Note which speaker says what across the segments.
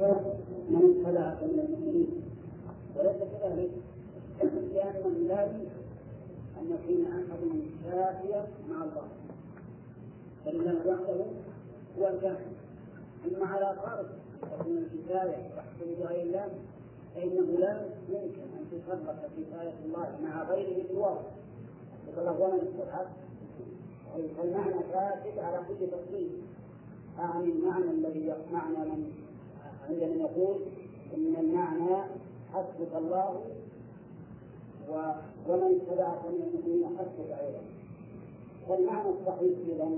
Speaker 1: من اتبعك من المؤمنين وليس كذلك لأنه لا يمكن أن يكون أحد شافيا مع الله الله وحده هو الكافي أما على فرض تكون الكفاية تحصل بغير الله فإنه لا يمكن أن تفرق كفاية الله مع غيره بالواقع يقول ومن الحق فالمعنى فاسد على كل تفصيل أعني المعنى الذي معنى من عند من يقول إن المعنى حسبك الله ومن اتبعك من المؤمنين حسبك أيضا. فالمعنى الصحيح إذا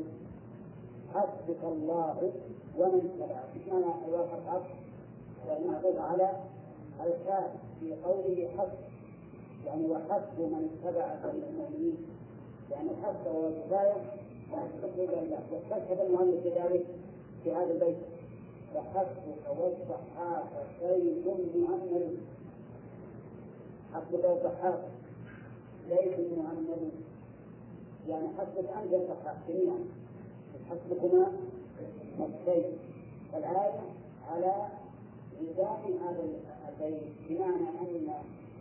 Speaker 1: حسبك الله ومن اتبعك معنى أيها الحق؟ معطوف على الكاف في قوله حسب. يعني وحسب من اتبعك من المؤمنين يعني الحسب والكفاية تقريبا لا واستشهد المؤلف بذلك في هذا البيت. وحسبك والصحاح زيد مؤمل حسبك والصحاح زيد مؤمل يعني حسبك أنت الصحاح جميعا. حسبكما الشيء فالآية على إلزام هذا البيت. بمعنى أن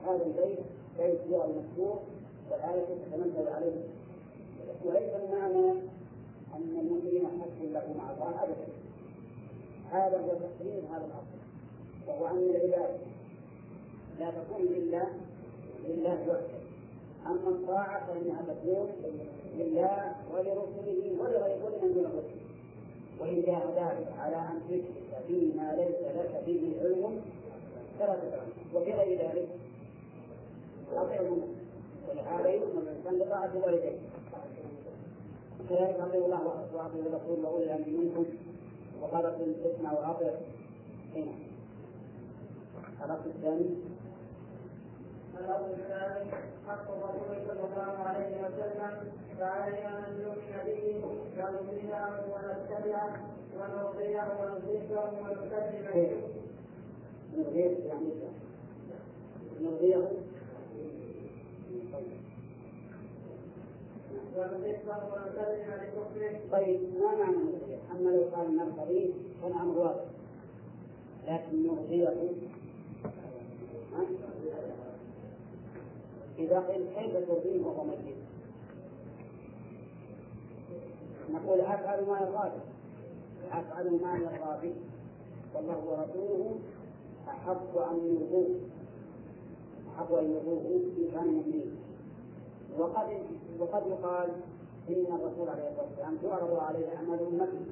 Speaker 1: هذا البيت بيت هو المشهور والآية تتنزل عليه. وليس المعنى أن المؤمنين حسب له مع الله. أبدا. هذا هو تقرير هذا الأصل وهو أن العباد لا تكون إلا لله وحده. أما الطاعة فإنها تكون لله ولرسله ولغير من الرسل. وإن جاهداك على أن تشرك فيما ليس لك به علم فلا تفعل وبغير ذلك أطعم ولهذا يؤمن الإنسان بطاعة والديه كذلك أطيعوا الله وأطيعوا الرسول وأولي الأمر منكم. وقال قل اسمع وأطع هنا الأصل الثاني
Speaker 2: الأمر الثاني حق الرسول صلى الله عليه وسلم فعلينا أن نؤمن به ونطيعه ونتبعه ونرضيه ونصدقه ونكذب به.
Speaker 1: نرضيه يعني نرضيه
Speaker 2: ونكذب بكفره.
Speaker 1: طيب ما معنى نرضيه؟ أما لو قال نرضيه فالأمر واضح لكن نرضيه إذا قيل كيف ترضيه وهو ميت؟ نقول أفعل ما يرضى به أفعل ما يرضى به والله ورسوله أحق أن يرضوه أحق أن يرضوه إن كان مؤمنين وقد وقد يقال إن الرسول عليه الصلاة والسلام تعرض عليه أعمال أمته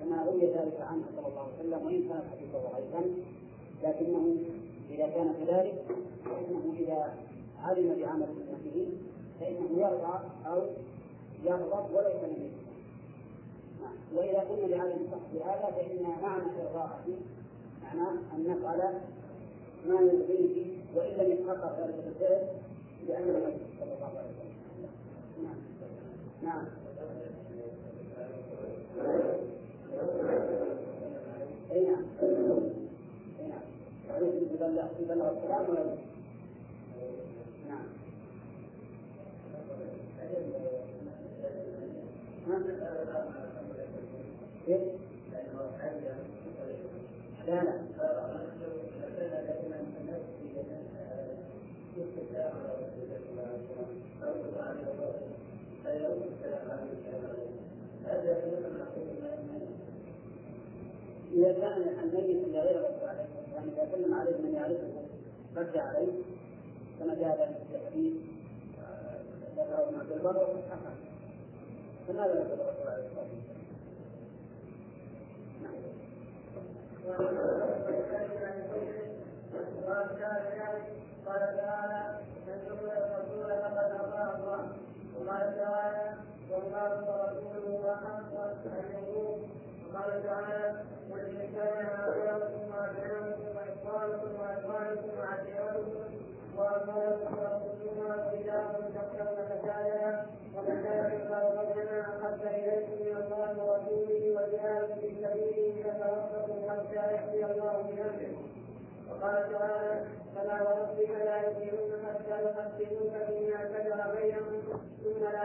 Speaker 1: كما روي ذلك عنه صلى الله عليه وسلم وإن كان حديثه ضعيفا لكنه إذا كان كذلك فإنه إذا علم بعمل أمته فإنه يرضى أو يغضب ولا يكلم وإذا قلنا لعدم صح هذا فإن معنى إرضاءه معناه أن نفعل ما يرضيه وإن لم يتحقق ذلك بالفعل لأن النبي صلى الله عليه وسلم. نعم. اي نعم. اي نعم. يبلغ يبلغ الكلام ولا نعم. كيف؟ لا لا. إذا كان الميت إلا غير الرسول عليه والسلام إذا سلم عليه من يعرفه رد عليه كما جاء ذلك في الحديث ذكره ابن عبد البر حقق فماذا يقول الرسول عليه الصلاة والسلام؟
Speaker 2: قال تعالى تنظر الرسول لقد أطاع الله وقال تعالى والله ورسوله احق ان يقول وقال تعالى قل ان كان هؤلاءكم وابناؤكم واخوانكم واخوانكم وعشيرتكم واموالكم ورسولكم وكتاب تخشون فسادها ومساجد ربنا احب اليكم من الله ورسوله وجهاد في سبيله فتوفقوا حتى ياتي الله بامره وقال تعالى فلا وربك لا يؤمنون حتى يحكموك فيما شجر بينهم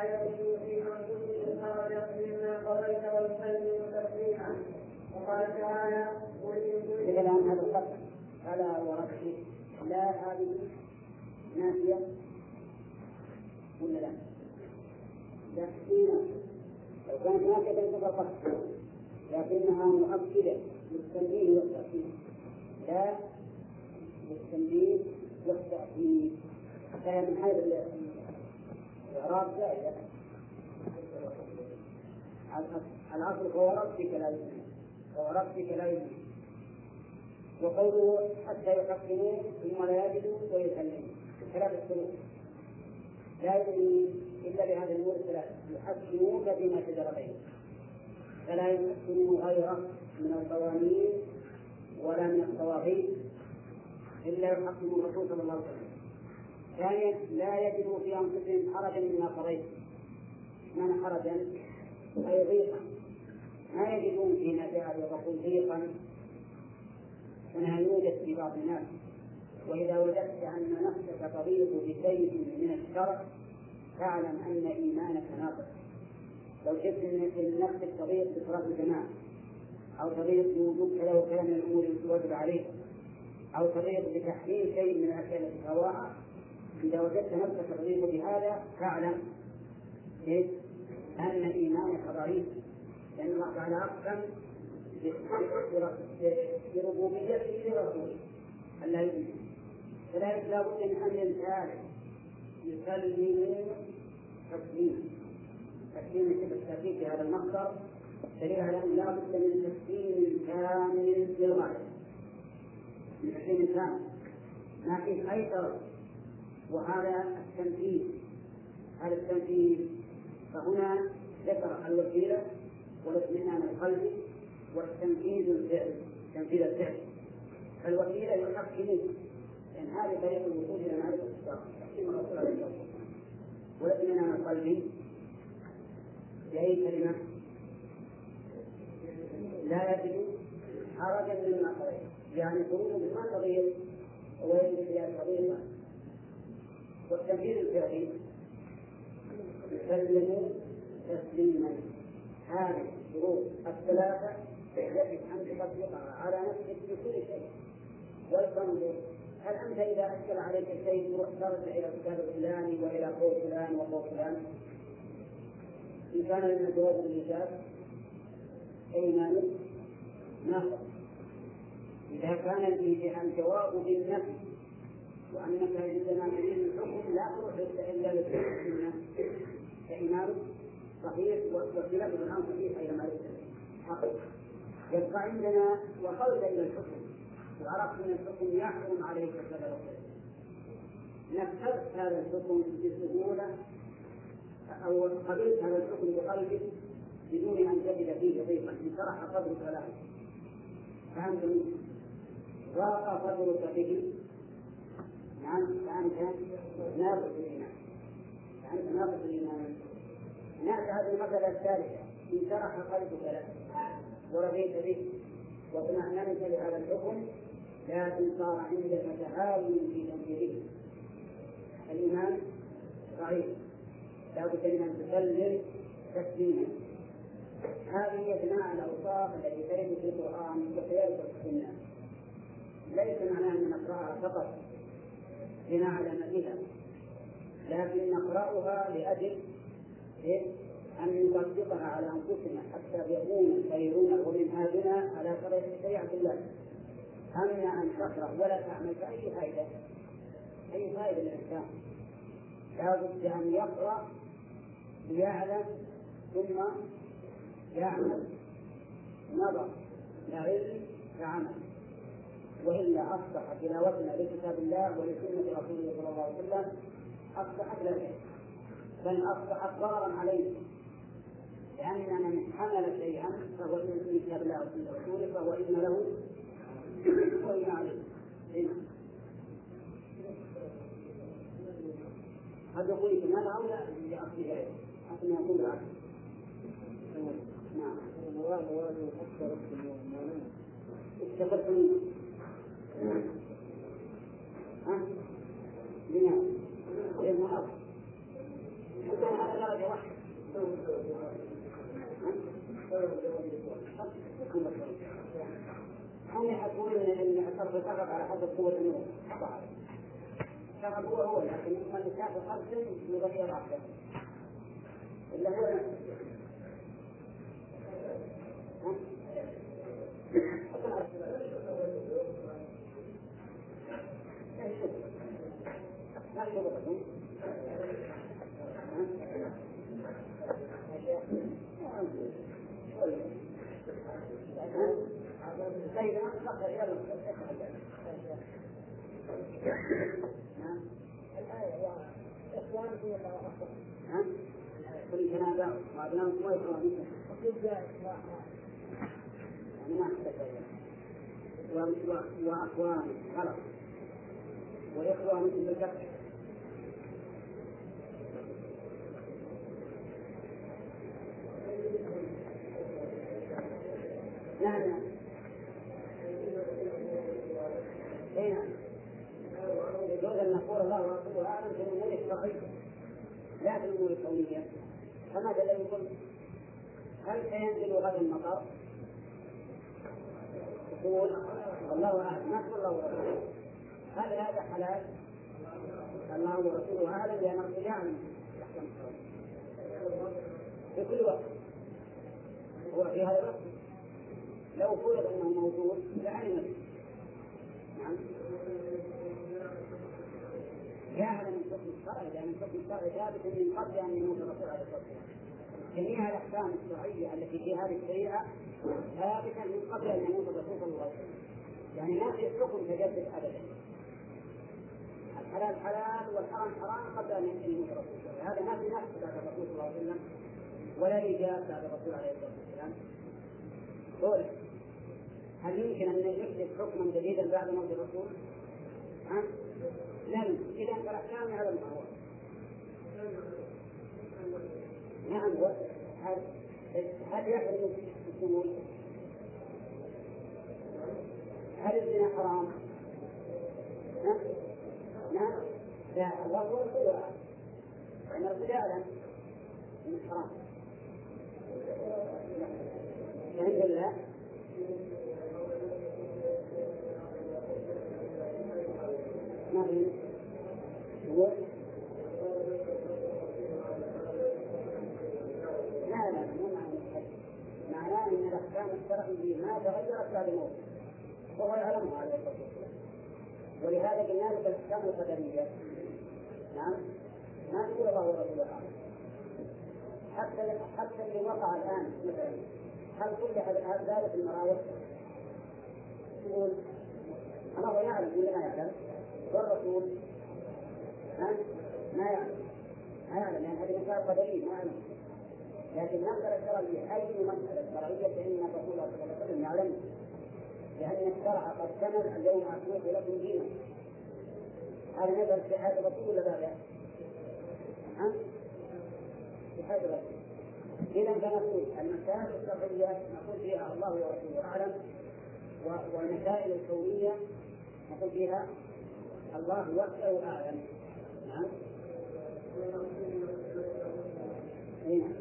Speaker 2: يجدوا في انفسهم حرجا مما قضيت ويسلموا تسليما وقال تعالى قل ان
Speaker 1: الكلام هذا القسم فلا وربك لا هذه نافية ولا لا؟ لا لو كانت نافية تنتظر القسم لكنها مؤكدة للتنبيه والتأكيد لا للتنبيه والتأكيد فهي من حيث الإعراب زائدة الأصل هو ربك لا يؤمن. هو ربك لا يؤمن. وقوله حتى يحكموه ثم لا يجدوا ويسلموا ثلاث الشروط لا يؤمن إلا بهذه الأمور الثلاث. يحكموك فيما شجر بينهم فلا يحكموا غيره من القوانين ولا من الطواغيت. إلا يحكموا الرسول صلى الله عليه وسلم. لا يجدوا في أنفسهم حرجا مما قضيت. معنى حرجا أي ضيقا ما يجدون في جاء الرسول ضيقا كما يوجد في بعض الناس. وإذا وجدت أن نفسك تضيق بشيء من الشرع فاعلم أن إيمانك ناقص. لو شفت أن نفسك تضيق بصلاة الجماعة أو تضيق بوجود كذا وكذا من الأمور التي واجب عليك أو تضيق بتحليل شيء من الأشياء التي إذا وجدت نفسك تضيق بهذا فاعلم. إيه؟ أن إيمانك ضعيف. لأن الله تعالى أقسم بربوبيته لرسوله ألا يؤمن. كذلك لا بد من أن الإنسان يسلم تسليما. تسليم التأكيد في هذا المصدر دليل على أن لا بد من تسليم كامل للغاية. من تسليم كامل. ما فيه أي طرف وهذا التنفيذ هذا التنفيذ فهنا ذكر الوسيلة والاطمئنان القلبي والتنفيذ الفعلي تنفيذ الفعل فالوسيلة يحكمون لأن هذه طريق الوصول إلى معرفة تحكيم الرسول عليه الصلاة والسلام. والاطمئنان القلبي بأي كلمة؟ لا يجد حرجا مما قضيت يعني خروج ما تغيير ويجد فيها تغيير والتنفيذ الفعلي. يسلم تسليما هذه الشروط الثلاثة يجب أن تطبقها على نفسك في كل شيء. وتنظر هل أنت إذا أشكل عليك شيء ترجع إلى الكتاب الفلاني وإلى قول فلان وقول فلان؟ إن كان لنا جواب الإجابة إيمانك ناقص إذا كان الجواب بالنفي وأنك عندما تريد الحكم لا تروح إلا للسنة فإيمانك صحيح وخلاف الآن صحيح أينما ليس يبقى عندنا وصلت إلى الحكم. وعرفت أن الحكم يحرم عليك كذا وكذا. نفذت هذا الحكم بسهولة أو قبلت هذا الحكم بقلبك بدون أن تجد فيه ضيقا. انشرح صدرك له. فهمت ضاق صدرك به. فأنت ناقص الإيمان. فأنت ناقص الإيمان. نأتي هذه المسألة الثالثة. إن شرح قلبك له ورضيت به. واطمأننت بهذا الحكم. لكن صار عندك تهاون في تنفيذه. الإيمان ضعيف لا بد من أن تسلم تسليما هذه هي جماعة الأوصاف التي ترد في القرآن وسيرد في السنة. ليس معناه أن نقرأها فقط. لنعلم بها لكن نقرأها لأجل أن نطبقها على أنفسنا حتى يكون خيرنا ومنهاجنا على شريعة الله. أما أن تقرأ ولا تعمل فأي فائدة؟ أي فائدة للإنسان لا بد أن يقرأ ليعلم ثم يعمل. نظر لا علم كعمل وإلا أصبح تلاوتنا لكتاب الله ولسنة رسوله صلى الله عليه وسلم أصبحت لا شيء. بل أصبحت ضررا عليه. لأن من حمل شيئا فهو من كتاب الله وسنة رسوله فهو إن له وإن عليه. قد يقول لك ماذا أولى بأصله حتى يقول العكس. نعم. استفدت منه. محاضر حتى هذا درجة واحدة هم يحسبون ان الصرف يفرق على حسب قوة النور خطأ الشرع هو هو لكن من يسافر خمس يغير أحسن إلا هو ما شغل طيب نعم الآية وإخوانكم الله أكبر نعم كل جنابة وأبنائكم وإخوانكم يعني ما خلق وإخوانكم بالفتح نعم. اي نعم. يجوز ان نقول الله ورسوله أعلم في الأمور الشرعيه لا في الأمور الكونيه فماذا الذي قلت هل سينزل غدا المطر؟ تقول الله أعلم. ما تقول الله ورسوله؟ هل هذا حلال؟ الله ورسوله أعلم لأن الرسول يعلم في كل وقت. هو في هذا الوقت. لو فرض إنه موجود لعلم نعم. جاهل من حكم الشرع لأن الحكم الشرعي ثابت من قبل ان يموت الرسول عليه الصلاه والسلام جميع الأحكام الشرعية التي في هذه الشريعة ثابتة من قبل أن يموت الرسول صلى الله عليه وسلم. يعني ما في حكم تجدد ابدا. الحلال حلال والحرام حرام قبل أن يموت الرسول صلى الله عليه وسلم. هذا ما في نفس بعد الرسول صلى الله عليه وسلم. ولا ايجاب بعد الرسول عليه الصلاة والسلام قول هل يمكن أن يحدث حكما جديدا بعد موت الرسول؟ ها؟ لم إذا فالاحكام على ما هو نعم هل هل يحرم السجود؟ هل الزنا حرام؟ ها؟ نعم لا الله ورسوله أن الرسول يعلم أنه حرام الحمد لله ما في هو لا لا معناه ان الاحكام الشرعيه ما تغيرت بعد موته وهو يعلمها والسلام ولهذا قلنا لك الاحكام القدريه نعم ما تقول الله ورسوله حتى حتى اللي وقع الآن. مثلا هل كل هذا ذلك المراوح يقول الله يعلم ولا ما يعلم والرسول ما يعلم ما يعلم لأن هذه مسائل قدريه ما يعلم لكن المسألة الشرعية أي مسألة شرعية فإن الرسول صلى الله عليه وسلم يعلم. لأن الشرع قد كمل اليوم أكملت لكم دينا. هذا نزل في هذا الرسول ولا لا؟ ها؟ في هذا الرسول إذا فنقول المسائل الشرعية نقول فيها الله ورسوله أعلم والمسائل الكونية نقول فيها الله وحده أعلم نعم. أي نعم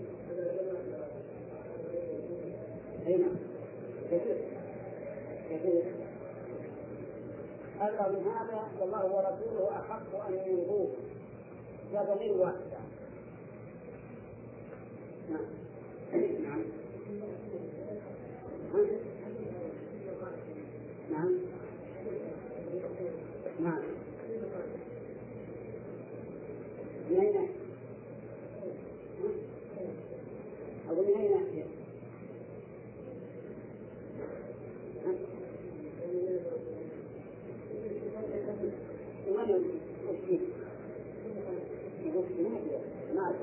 Speaker 1: أي نعم كثير. كثير. أكثر من هذا والله ورسوله أحق أن ينظوه كضمير واحد. نعم نعم نعم نعم من أين أقول من أين ناحية؟ وين وش ما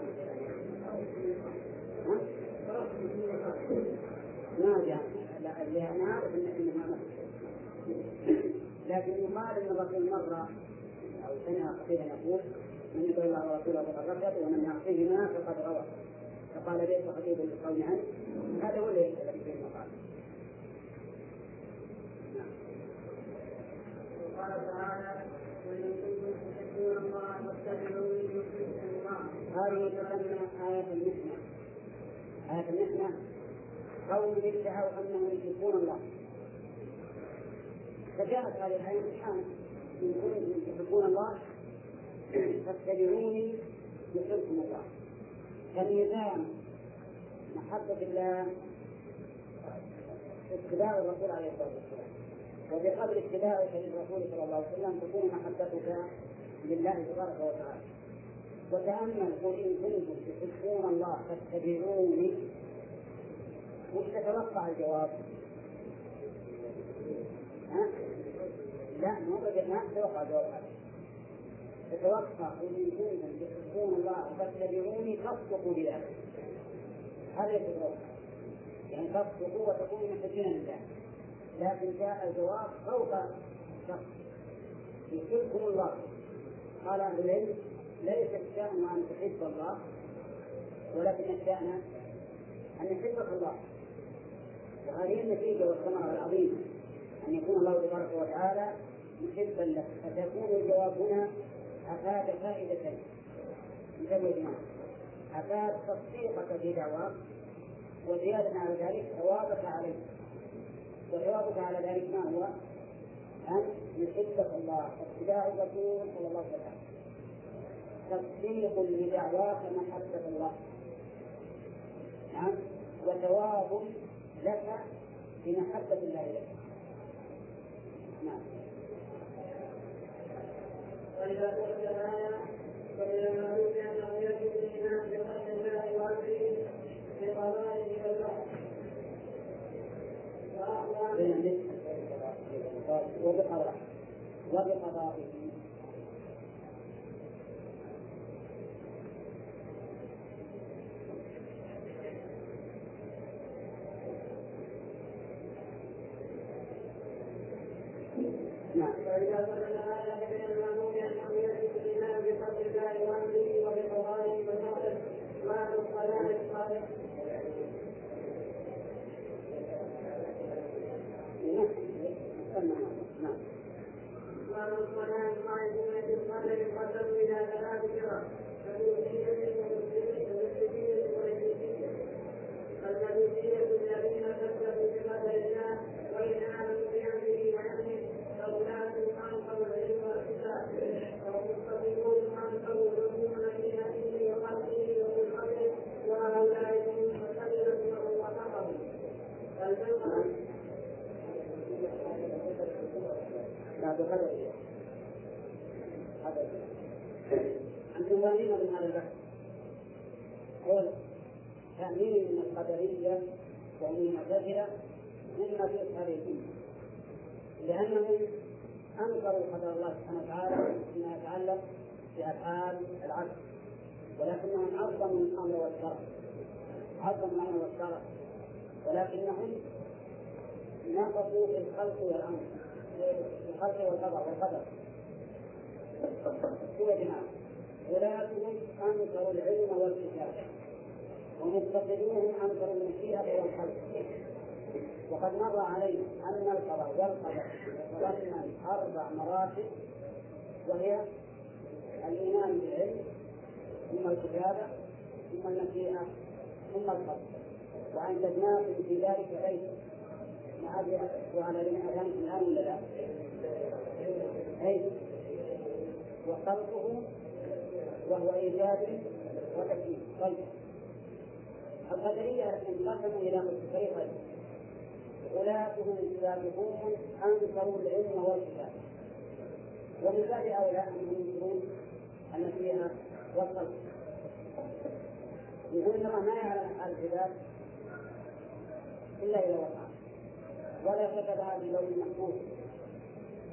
Speaker 1: ما جاء لا أنا اعرف إن انه ما لكن يقال ان الرسول مره أو سمع خطيبا يقول من يطع الله ورسوله فقد رشد ومن يعصيهما فقد غوى فقال ليس خطيبا للقول عنه. هذا هو الذي فيه المقال.
Speaker 2: قال تعالى وإن كنتم تحبون الله فاتبعوني يحببكم الله.
Speaker 1: هذه تسمى آية المحنة. آية المحنة. قوم ادعوا أنهم يحبون الله. فجاءت هذه الآية سبحانه إن كنتم تحبون الله فاتبعوني يحبكم الله. فميزان محبة الله اتباع الرسول عليه الصلاة والسلام. وبقدر اتباعك للرسول صلى الله عليه وسلم تكون محبتك لله تبارك وتعالى. وتأمل قل إن كنتم تحبون الله فاتبعوني. وش تتوقع الجواب؟ ها؟ لا مو ما تتوقع الجواب هذا. تتوقع إن كنتم تحبون الله فاتبعوني تصدقوا بذلك هذا. يتوقع. يعني تصدقوا وتكونوا محبين لله لكن جاء الجواب فوق شخص. يحبكم الله. قال أهل العلم ليس الشأن أن تحب الله ولكن الشأن أن يحبك الله. وهذه النتيجة والثمرة العظيمة أن يكون الله تبارك وتعالى محبا لك. فتكون الجواب هنا أفاد فائدتين انتبهوا يا أفاد تصديقك في دعواك وزيادة على ذلك ثوابك عليه وجوابك على ذلك ما هو؟ أن يحبك الله. اتباع الرسول صلى الله عليه وسلم. تصديق لدعواك محبة الله. نعم. وثواب لك بمحبة الله لك. نعم.
Speaker 2: وإذا قلت الآية فإنما نودي أنه يجب الإيمان بخلق الله وأمره بقضائه والبحث.
Speaker 1: وبقضاء وبقضائه نعم
Speaker 2: فإذا سمعنا الآية فإن المأمون أنه يجب الإيمان بفضل الله وأمره وبقضائه والبحث مع الصلاة الصالح
Speaker 1: نعم
Speaker 2: والمصطلحات قائمون بالقدر قدروا إلى ثلاث فرق الوجودية والمسلمين والمسلمين الوجودية الذين كذبوا بقدر الله وإن آمنوا بأمره وحكمه فأولئك أنكروا العلم والكتاب والمستقيمون أنكروا العلوم في نفسه وخلقه وفي خلقه وهؤلاء هم المعتزلة وكفروا الفرقة
Speaker 1: لا بقدره هذا أنتم فاهمين من هذا البحث قول تأمين من القدرية ومن المعتزلة مما في هذه الأمة لأنهم أنكروا قدر الله سبحانه وتعالى فيما يتعلق بأفعال العبد ولكنهم عظموا الأمر والشرع. عظموا الأمر والشرع. ولكنهم نقصوا في الخلق والأمر في الخلق والقدر والقدر. هو جماعة. ولكنهم أنكروا العلم والكتاب ومتخذوهم أنكروا المشيئة والخلق. وقد مر علينا أن القضاء والقدر يتضمن أربع مراتب وهي الإيمان بالعلم ثم الكتابة ثم المشيئة ثم الخلق وأنتجناكم في ذلك ليس ما أدري وعلى أذانكم الآن ولا لا؟ أي وخلقه وهو إيجاد وتكوين طيب. القدرية انقسموا إلى فريقين أولئك هم السابقون أنكروا العلم والكتاب. ومن باب هؤلاء أنهم ينكرون المشيئة والخلق يقول إن الله ما يعلم أفعال العباد إلا إذا وقع. ولا كتبها لوح محفوظ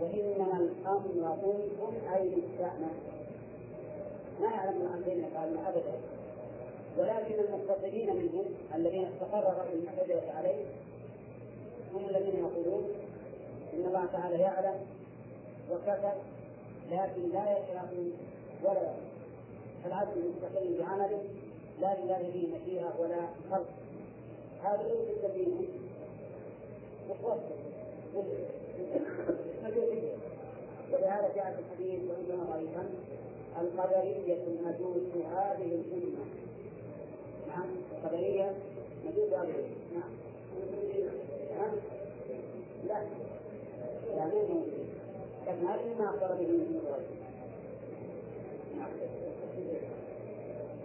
Speaker 1: وإنما الأمر أنتم أي للشأن ما يعلم الأمرين يفعلون أبدا. ولكن المقتصدين منهم الذين استقر رأي المعتزلة عليه هم الذين يقولون إن الله تعالى يعلم وكتب لكن لا يشاء ولا يعلم فالعبد بعمله لا لله فيه مشيئة ولا خلق هذا ليس سبيله ولهذا جاء في الحديث وإنما أيضا القدرية المجوس هذه الأمة نعم القدرية مجوس هذه الأمة نعم. نعم. لا. يعني هذه ما أخبر به من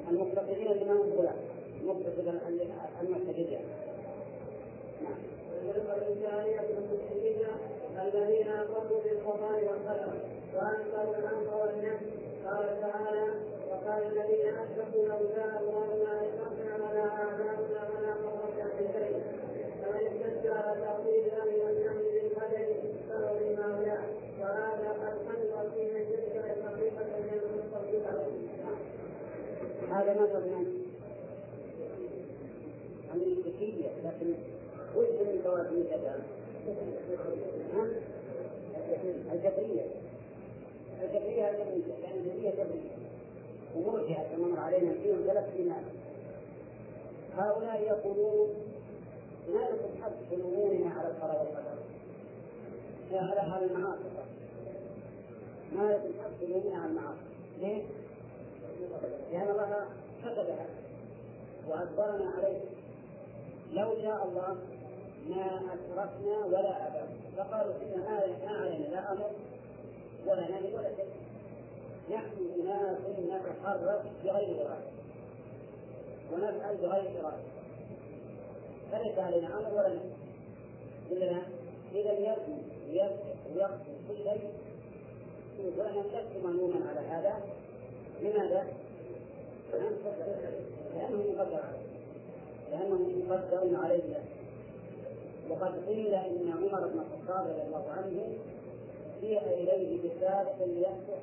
Speaker 1: المقتصدين اللي ما هم خلاف المقتصد المعتدلين نعم
Speaker 2: الجارية المسلمين الذين أقروا بالقضاء والقدر وأنكروا الأمر والنهي قال تعالى وقال الذين أشركوا لو شاء الله ما أشركنا ولا آباؤنا ولا قربنا في شيء. فمن اشتد على تأويل الأمر والنهي بالقدر فهو بما ولاء وهذا قد حل فيه من تلك الحقيقة من المتصدقة
Speaker 1: هذا مذهب من؟ المشركية لكن وش من فوائد الكلام؟ الجبرية. الجبرية الجبرية يعني الجبرية جبرية. ومرجعة كما مر علينا فيهم ثلاث كلمات هؤلاء يقولون لكم حق تلوموننا على القضاء والقدر على المعاصي. ما حق تلوموننا على المعاصي. ليه؟ لأن الله كتبها وأجبرنا عليه. لو شاء الله ما أشركنا ولا أبا فقالوا إن هذا ما علينا لا أمر ولا نهي ولا شيء. نحن أناس نتحرك بغير إرادة. ونفعل بغير إرادة. فليس علينا أمر ولا نهي. إذا إذا يبني ويفتح ويقصد كل شيء. فإن لست ملوما على هذا لماذا؟ لأنه مقدر عليه لأنه مقدر عليه. وقد قيل إن عمر بن الخطاب رضي الله عنه جيء إليه بسارق ليفتح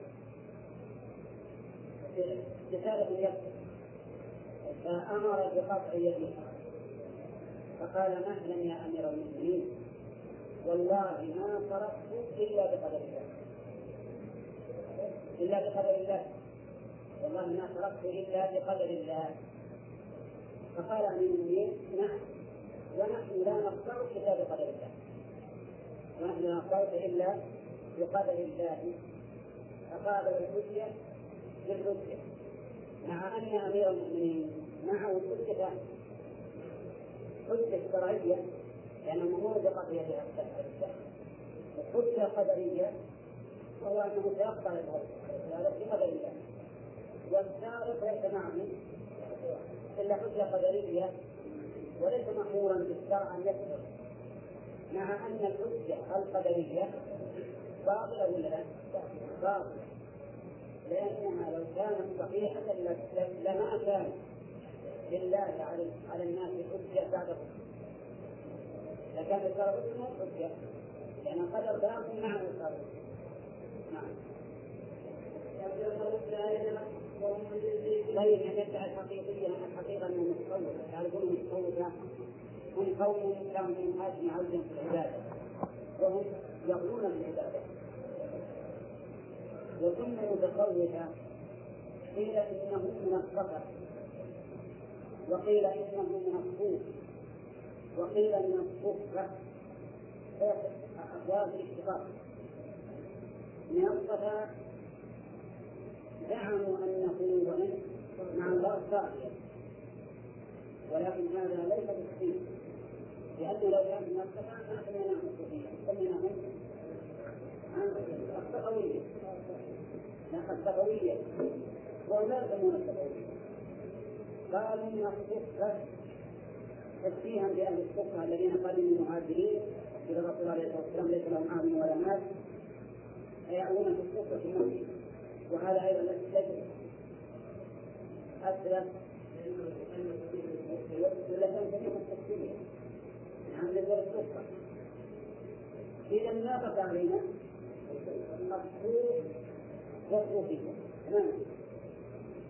Speaker 1: بسارق ليفتح فأمر بقطع يده فقال مهلا يا أمير المؤمنين؟ والله ما تركت إلا بقدر الله. إلا بقدر الله. والله ما تركت إلا بقدر الله. فقال أمير المؤمنين نعم ونحن لا نقطع إلا بقدر الله. ونحن لا نقطع إلا بقدر الله. فقابل الحجة بالحجة مع أن أمير المؤمنين معه الحجة حجة شرعية لأنه مأمور بقضية الحجة قدرية وهو أنه سيقطع هذا بقدر الله. والسارق ليس معه إلا حجة قدرية وليس مأمورا بالشرع أن يكفر. مع أن الحجة القدرية باطلة ولا لا؟ باطلة. لأنها لو كانت صحيحة لما كان لله على على الناس حجة بعد لكان الشرع حجة لأن القدر باق مع الشرع نعم طيب ان يدعي الحقيقية ان الحقيقة انه متصوف يعرفون المتصوفه هم قوم كانوا من أجل عودا في العبادة. وهم يقولون بالعبادة. وثم متصوفه قيل إنه من الصفر وقيل إنه من الصوف وقيل من الصفه أبواب الاتفاق. من الصفا زعموا أنه وإن مع الله باقيا ولكن هذا ليس بالصحيح. لأنه لو كان من الصفا ما سميناهم الصوفية سميناهم الصفوية لا الصفوية وهم لا يسمون الصفوية قالوا الصفة تشبيها بأهل الصفة الذين قالوا من المهاجرين إلى الرسول عليه الصلاة والسلام ليس لهم عام ولا مال فيعلمون في الصفة في المسجد وهذا أيضا ليس أسلم. ولا تنتهي التفسير نعم لدور الصفة إذا ما بقى علينا الصوف والصوفية تماما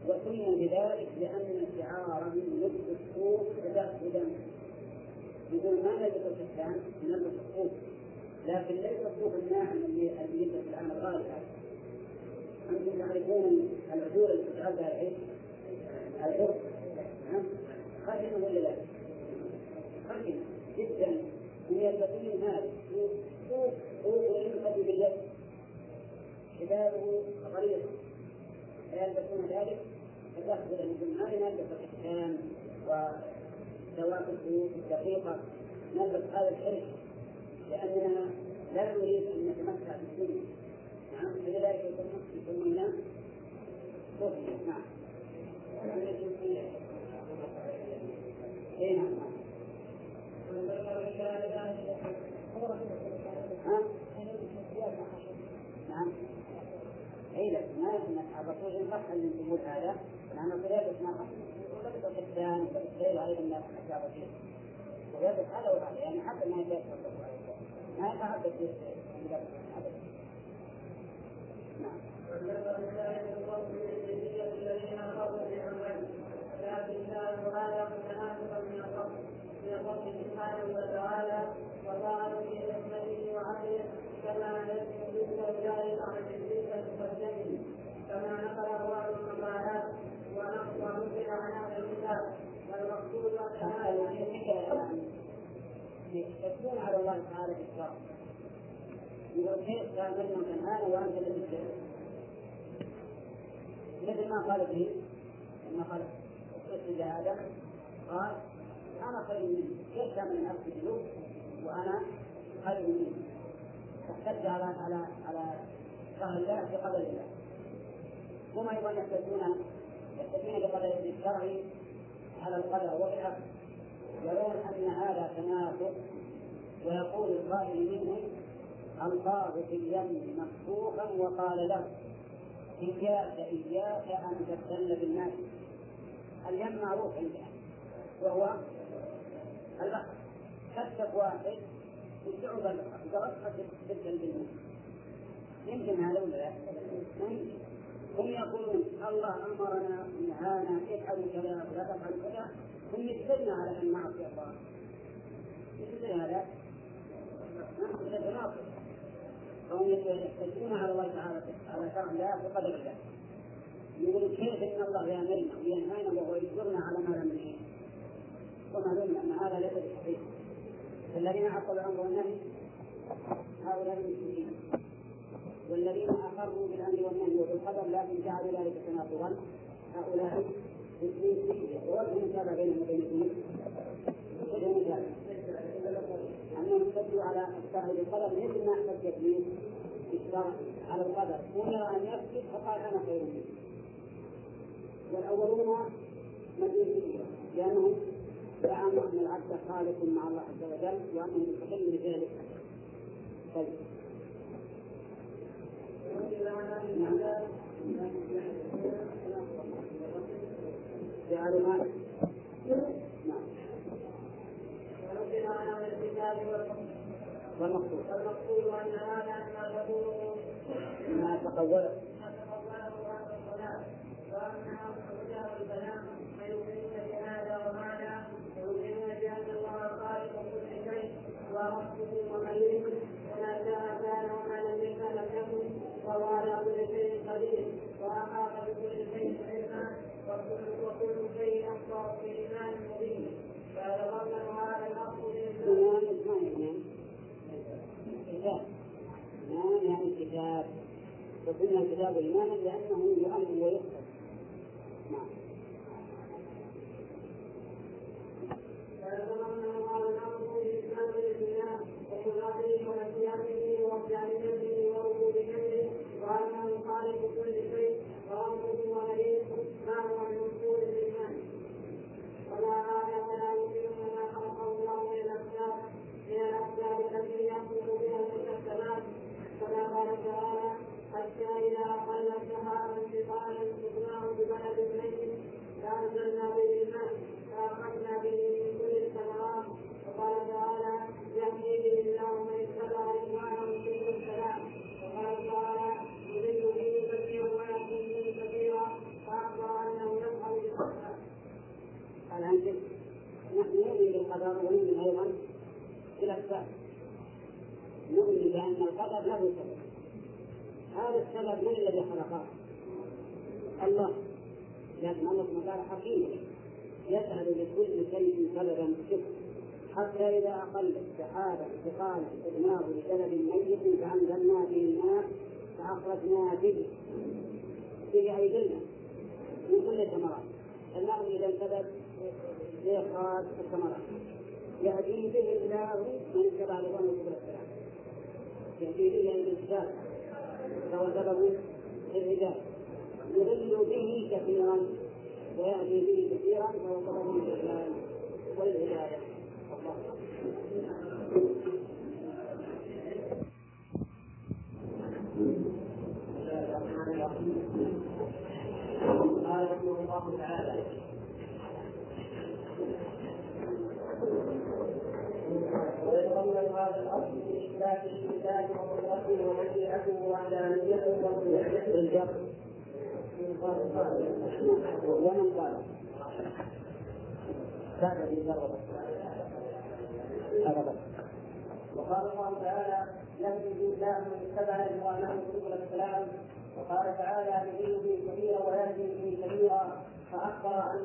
Speaker 1: وسموا بذلك لأن شعارهم لبس الصوف تدخلا يقول ما نلبس الكتان نلبس الصوف لكن ليس الصوف الناعم اللي يلبس الآن الغالي أنتم تعرفون العذور اللي تجعل بها العيش العرق نعم خشنة ولا لا؟ خشنة جدا من يلبسون هذا صوف يلبس باليد شبابه غليظ فيلبسون ذلك فتأخذ مثل ما نلبس الختان وذوات الخيوط الدقيقة نلبس هذا الحرش لأننا لا نريد أن نتمتع بالدنيا يسمونه صوفيا نعم نعم. اي لا ما يمكن الرسول ان تقول هذا لأن القيادة ما ولبس الختان غير أيضا الناس اشار فيه ويدرس هذا وهذا يعني حتى ما يدرس ما يتحدث في نعم
Speaker 2: الذين اخذوا بعمل لكن كانوا هذا متناسبا من الفضل من الفضل سبحانه وتعالى وقالوا في حكمته وعدله كما يجب ذكر ذلك عن تلك المقدمه كما نقل بعض المقالات ونقل عن أهل الكتاب والمقصود هذا
Speaker 1: يكون على الله تعالى في الشرع يقول كيف كان منهم أنا وأنت الذي مثل ما قال ابليس لما قال اسجد آدم قال أنا خير منه كان من اسجد له وأنا خير منه فاحتج على على على شرع الله في قدر الله. هم أيضا يحتجون يحتجون بقدر الشرع على القدر وبالعكس يرون أن هذا تناقض ويقول القائل منهم القاه في اليم مكفوفا وقال له إياك إياك أن تبتل بالناس اليم معروف عندنا. وهو البحر كتف واحد يدعو بالبحر قال قد تبتل بالناس يمكن هذا ولا لا؟ هم يقولون الله أمرنا نهانا افعلوا كذا ولا تفعلوا كذا. هم يجبرنا على أن نعصي الله. مثل هذا تناقض فهم يحتجون على الله تعالى على شرع الله بقدر الله. يقول كيف إن الله يأمرنا وينهانا وهو يجبرنا على ما لم نهيه ومعلوم أن هذا ليس بصحيح. الذين عقلوا الأمر والنهي هؤلاء المشركين. والذين أقروا بالأمر والنهي وبالقدر لكن جعلوا ذلك تناقضا هؤلاء الدين ووجه المتابعه بينهم وبين الدين وجه المتابعه أنهم احتجوا على الشرع بالقدر. مثل ما احتج ابليس بالشرع على القدر. أمر أن يسجد فقال أنا خير منه والأولون مجوسيه لأنهم زعموا ان العبد خالق مع الله عز وجل وانه مستحيل لذلك طيب. جعلوا ما نعم والمقصود.
Speaker 2: والمقصود ان هذا ما تقوله.
Speaker 1: ما تقوله
Speaker 2: ما تقوله هذا الصلاه وانها وجه البيان فيؤمنون بهذا وهذا ويؤمنون بان الله خالق كل شيء وربه ومليك وما شاء كان وما لم يشاء لم يكن وهو على كل شيء قدير واحاط بكل شيء علما وكل شيء احصى في ايمان مبين فيتضمن هذا الاصل
Speaker 1: إيمان ما إيمان؟ كتاب إيمان يعني كتاب وقلنا الكتاب إيمانا لأنه يؤمن ويخبر نعم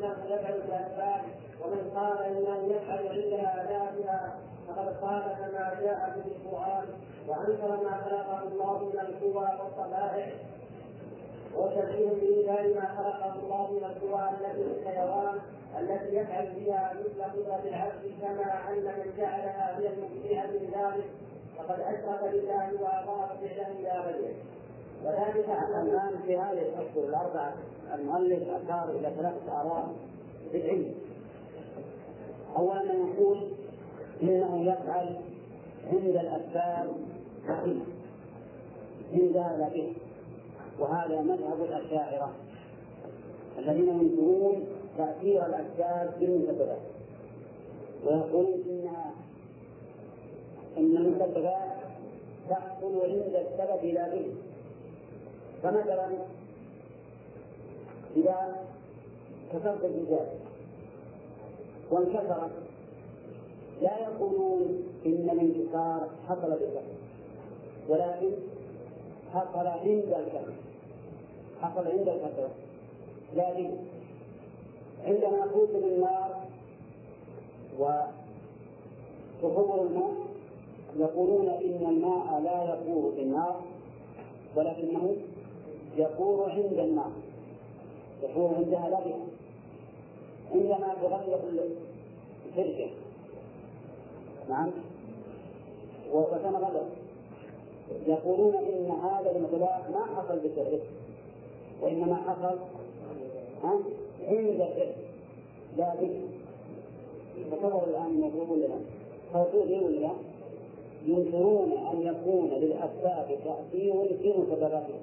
Speaker 2: انه يفعل بالاسباب
Speaker 1: ومن قال
Speaker 2: انه يفعل عندها اداتها فقد قال كما جاء في القرآن وأنكر ما خلقه الله من القوى والطبائع وشبيه بإنكار ما خلقه الله من القوى التي في الحيوان التي يفعل بها مثل قدرة العبد كما أن من جعلها هي المبدعة لذلك فقد أشرك بالله وأضاف فعله إلى غيره وذلك
Speaker 1: الآن في هذه الأشهر الأربعة المؤلف أشار إلى ثلاثة آراء في العلم أولا يقول إنه يفعل عند الأسباب حكيم عندها لا به وهذا مذهب الأشاعرة الذين ينكرون تأثير الأسباب بالمسببات ويقولون إن إن المسببات تحصل عند السبب لا به فمثلا إذا كسرت الإزاز وانكسرت لا يقولون إن الانكسار حصل بالكسر ولكن حصل عند الكسر حصل عند الكسر. لكن عندما توصل النار وتفور الماء يقولون إن الماء لا يفور في النار ولكنه يفور عند النار. يفور عندها لا بها عندما تغلق الشركة نعم. وتنغلق يقولون إن هذا المثلاث ما حصل بسببه وإنما حصل؟ عند الفعل لا به تصور الآن يقولون لنا فوقوه ولا لا؟ ينكرون أن يكون للأسباب تأثير في مسبباتها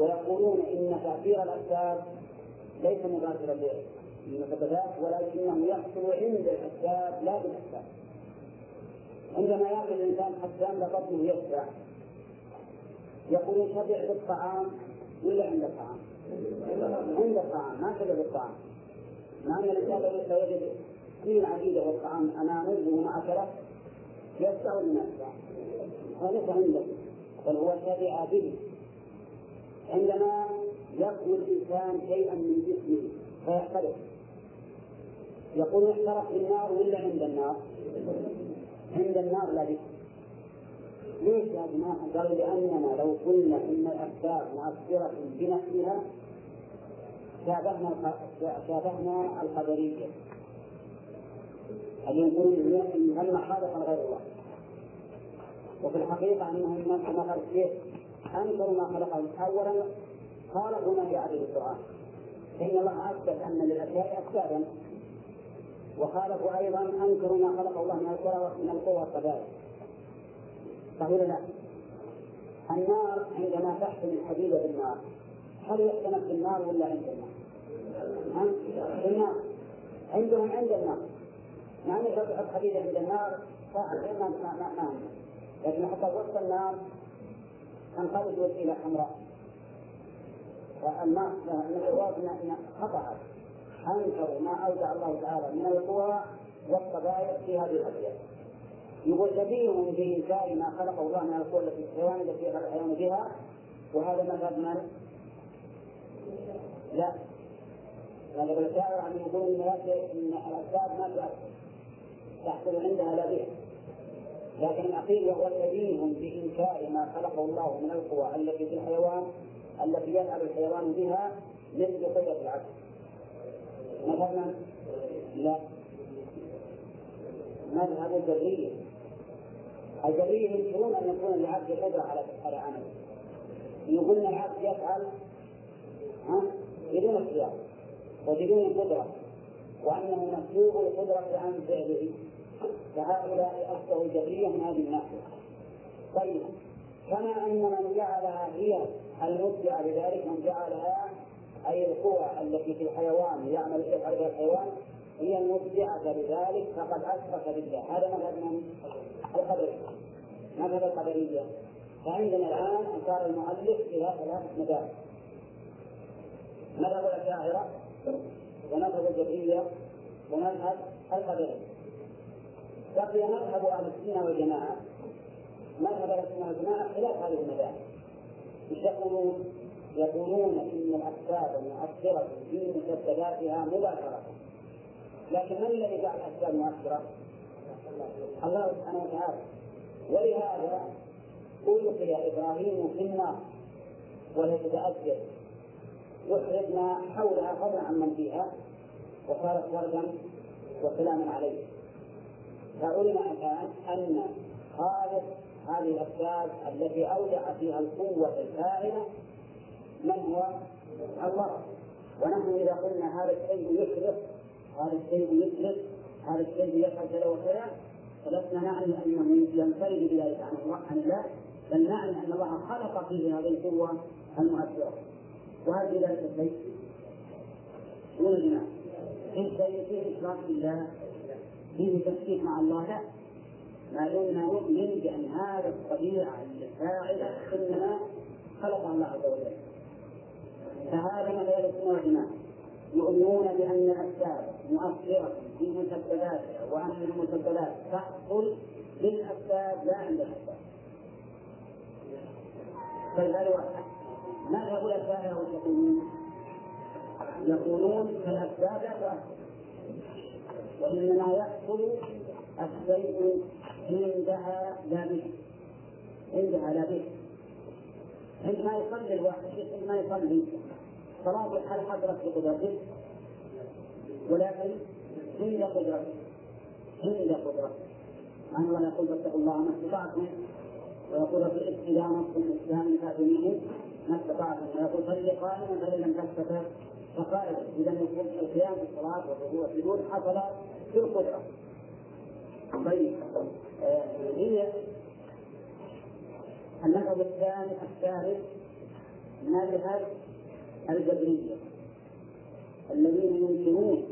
Speaker 1: ويقولون إن تأثير الأسباب ليس مباشرا للمسببات ولكنه يحصل عند الأسباب لا بالأسباب. عندما يأكل الإنسان حتى أن بطنه يشبع. يقولون شبع بالطعام ولا عند الطعام؟ عند الطعام ما شبع بالطعام. مع أن الإنسان لو وجد سنين عديدة والطعام أمامه وما أكله يشبع ولا ما يشبع؟ وليس عنده بل هو شبع به. عندما يأكل الإنسان شيئا من جسمه فيحترق يقول احترق في النار ولا عند النار؟ عند النار لا ذكر ليش يا جماعة؟ قالوا لأننا لو قلنا إن الأسباب مؤثرة بنفسها شابهنا شابهنا القدرية اللي يقولون إن هم خالق غير الله وفي الحقيقة أنهم مثل كيف أنكروا ما خلقهم أولا خالقوا ما في عليه القرآن فإن الله أثبت أن للأشياء أسبابا وخالفوا أيضا أنكروا ما خلق الله من القوى من القوى والقبائل. صحيح لا؟ النار عندما تحكم الحديد بالنار هل في النار ولا عند النار؟ في النار. عندهم عند النار. مع أن الحديد عند النار ما ما ما, ما لكن حتى وسط النار تنقلب إلى حمراء. فالنار من خطأت. أنكروا ما أودع الله تعالى من القوى والقبائل في هذه الأشياء يقول شبيه بإنكار ما خلقه الله من القوى التي الحيوان التي الحيوان بها. وهذا مذهب من؟ لا. ابن الشاعر عن يقول إن ان الأسباب ما تؤثر تحصل عندها لا بها لكن الاخير وهو شبيه بانكار ما خلقه الله من القوى التي في الحيوان التي يفعل الحيوان بها مثل قدرة العبد مثلا لا. مذهب الجبرية الجبرية ينكرون أن يكون للعبد قدرة على على عمله قلنا العبد يفعل ها؟ بدون اختيار وبدون قدرة وأنه مسلوب القدرة عن فعله. فهؤلاء أصبحوا جبرية من هذه الناحية طيب كما أن من جعلها هي المبدعة بذلك من جعلها أي القوى التي في الحيوان يعمل يفعل بها الحيوان هي المبدعة بذلك فقد أشرك بالله هذا مذهب من؟ القدرية. مذهب القدرية. فعندنا الآن أشار المؤلف إلى ثلاثة مذاهب مذهب الأشاعرة ومذهب الجبرية ومذهب القدرية. بقي مذهب أهل السنة والجماعة. مذهب أهل السنة والجماعة خلاف هذه المذاهب. إيش يقولون؟ يقولون إن الأسباب مؤثرة في مسبباتها مباشرة. لكن من الذي جعل الأسباب مؤثرة؟ الله سبحانه وتعالى. ولهذا ألقي إبراهيم في النار وهي تتأثر وحرقنا حولها فضلا عن من فيها وصارت وردا وسلاما عليه فعلم الآن أن خالق هذه الأسباب التي أودع فيها القوة الفاعلة من هو؟ الله ونحن إذا قلنا هذا الشيء يشرق هذا الشيء يشرق هذا الشيء يفعل كذا وكذا فلسنا نعني أنه ينفرد بذلك عن الله عن الله بل نعني أن الله خلق فيه هذه القوة المؤثرة وهل في ذلك الشيء؟ جماعة في شيء فيه إشراك بالله فيه تشريك مع الله. لا ما دمنا نؤمن بأن هذا الطبيعة الفاعلة إنما خلقها الله عز وجل. فهذا ما لا والجماعة يؤمنون بأن الأسباب مؤثرة في مسبباتها وأن المسببات تحصل للأسباب لا عند الأسباب. فالبال واحد ماذا يقول الأشاعرة يقولون؟ يقولون الأسباب لا تؤثر وإنما يحصل الشيء عندها لا به عندها لا به عندما يصلي الواحد عندما يصلي. صلاة هل حضرت بقدرته ولكن عند قدرته. عند قدرته. أن الله يقول فاتقوا الله ما استطعتم. ويقول في الاستدامة في الإسلام منه ما استطعتم. ويقول صلي قائما فإن لم تستطع. فقائدا إذا القيام في الصلاة والركوع والسجود حصل في القدرة. طيب آه، هي المذهب الثاني الثالث مذهب الجبرية. الذين ينكرون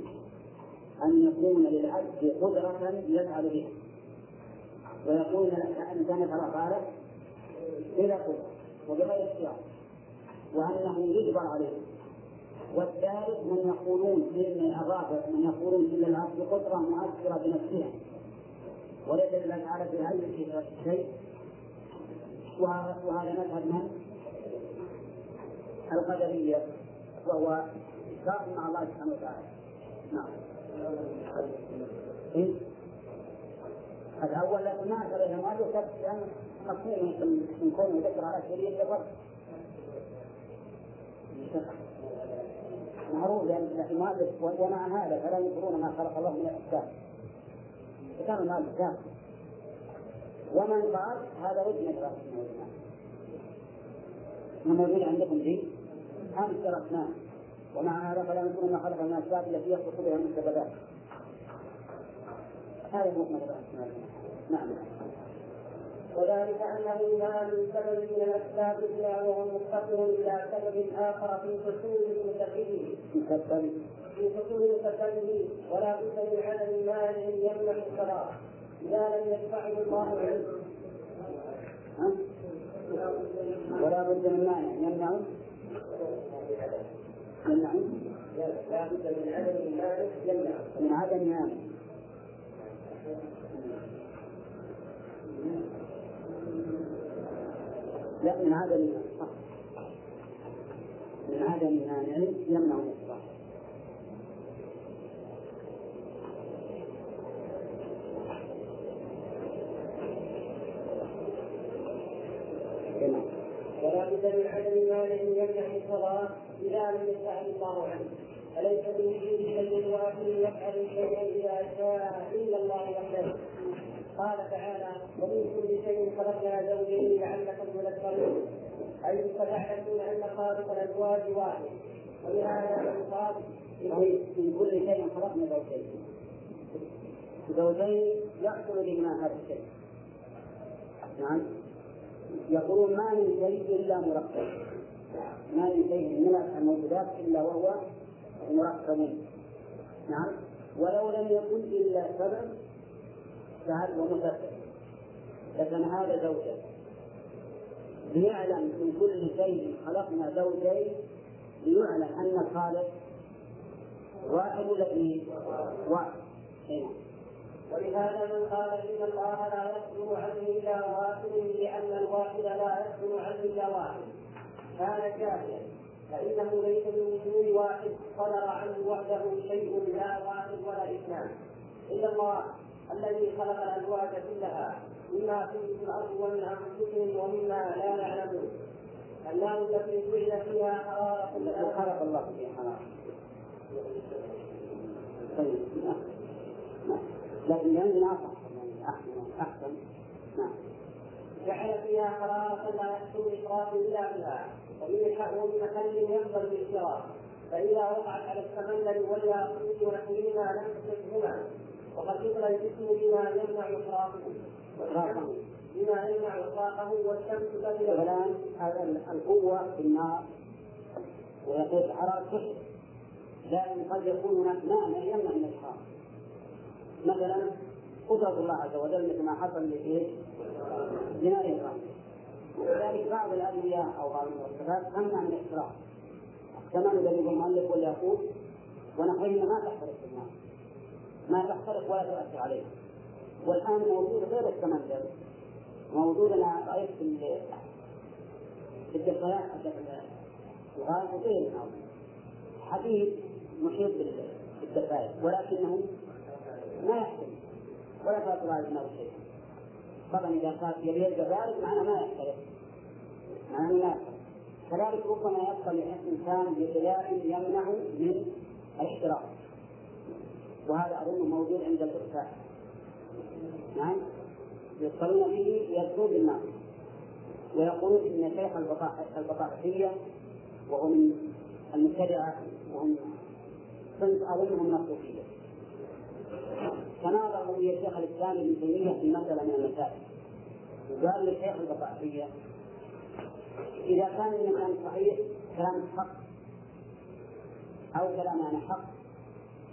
Speaker 1: أن يكون للعبد قدرة يفعل بها. ويقول الإنسان يفعل أفعاله بلا قدرة وبغير اختيار وأنه يجبر عليه. والثالث من يقولون إن الرابع من يقولون إن العبد قدرة مؤثرة بنفسها. وليس لله تعالى في أي شيء وهذا مذهب من؟ القدرية وهو كافر مع الله سبحانه وتعالى. نعم. إيه؟ الأول لكن ما إلى ما ذكر لأن مفهوم من كونه ذكر على شريك الرب. معروف لأن ومع هذا فلا ينكرون ما خلق الله من الأحكام. كان المؤلف كافر ومن قال هذا رد من ما موجود عندكم دي خمس تركناه ومع هذا فلا يمكن ما خلق من الاسباب التي يخلق بها المستبدات هذا هو نعم.
Speaker 2: وذلك أنه ما من سبب من الأسباب إلا وهو مفتقر إلى سبب آخر في حصول مسببه
Speaker 1: مسبب
Speaker 2: في حصول مسببه ولا بد من عدم مانع يمنع الصلاة. إذا لم يدفعه الله عنه
Speaker 1: ولا بد من مانع يمنع. يمنع.
Speaker 2: لا بد من عدم مانع يمنع.
Speaker 1: من عدم مانع لا من عدم من عدم مانع يمنع الإصلاح
Speaker 2: ولا بد من عدم مانع يمنع الصلاة إذا لم يفعل الله عنه. فليس بوجود شيء واحد يفعل شيئا إذا شاء إلا الله وحده؟ قال تعالى ومن كل شيء خلقنا زوجين لعلكم تذكرون. أي فتعلمون أن خالق الأزواج واحد. ولهذا يقال
Speaker 1: من كل شيء خلقنا زوجين. زوجين يحصل بهما هذا الشيء. نعم. يقولون ما من شيء إلا مركب. ما من شيء من الموجودات إلا وهو مركب. نعم. ولو لم يكن إلا سبب فهل ومسبب لكن هذا زوجة. ليعلم من كل شيء خلقنا زوجين ليعلم أن الخالق واحد ولا اثنين؟ واحد.
Speaker 2: ولهذا من قال إن الله لا يصدر عنه إلا واحد لأن الواحد لا يصدر عنه إلا واحد. كان كافيا. فإنه ليس بوجود واحد صدر عنه وحده شيء لا واحد ولا إثنان. إلا الله. الذي خلق الأزواج كلها مما في الأرض ومن أنفسهم ومما لا يعلمون. النار التي جعل فيها حراره
Speaker 1: التي خلق الله فيها حراره طيب نعم. لكن عندنا احسن احسن نعم.
Speaker 2: جعل فيها حرارة لا يحصل الإشراف إلا بها. ومن محل يقبل الاشتراك فإذا وقعت على السمندر والياقوت ونحوهما لم تصبهما وقد يطلى الجسم بما يمنع إشرافه بما يمنع إطلاقه والشمس تبدو
Speaker 1: الآن القوة في النار. ويقول الحرارة تحت لكن قد يكون هناك مانع يمنع من الإشراف مثلا قدرة الله عز وجل مثل ما حصل في بناء الإنسان وكذلك بعض الأدوية أو بعض المركبات تمنع من الإحتراق كما الذي المؤلف والياقوت ونحوهما ما تحترق في النار. ما تحترق ولا تؤثر عليها والآن موجود غير السمندر موجود أنا رأيت في في الدفايات الغاز وغير حديد محيط بالدفايات ولكنه ما يحترق ولا تأثر على النار شيء طبعا إذا كان يبي ذلك معناه ما يحترق معناه ما يحترق كذلك ربما يبقى الإنسان بخلاف يمنع من الاحتراق وهذا أظن موجود عند الإفتاء نعم؟ يدخلون به يدخلون بالنار. ويقولون إن شيخ البطاحية وهو من المبتدعة وهم صنف أظنهم من الصوفية. تناظروا به الشيخ الإسلام ابن تيمية في مسألة من المسائل. وقال للشيخ البطاحية إذا كان الكلام صحيح كلام حق. أو كلام أنا حق.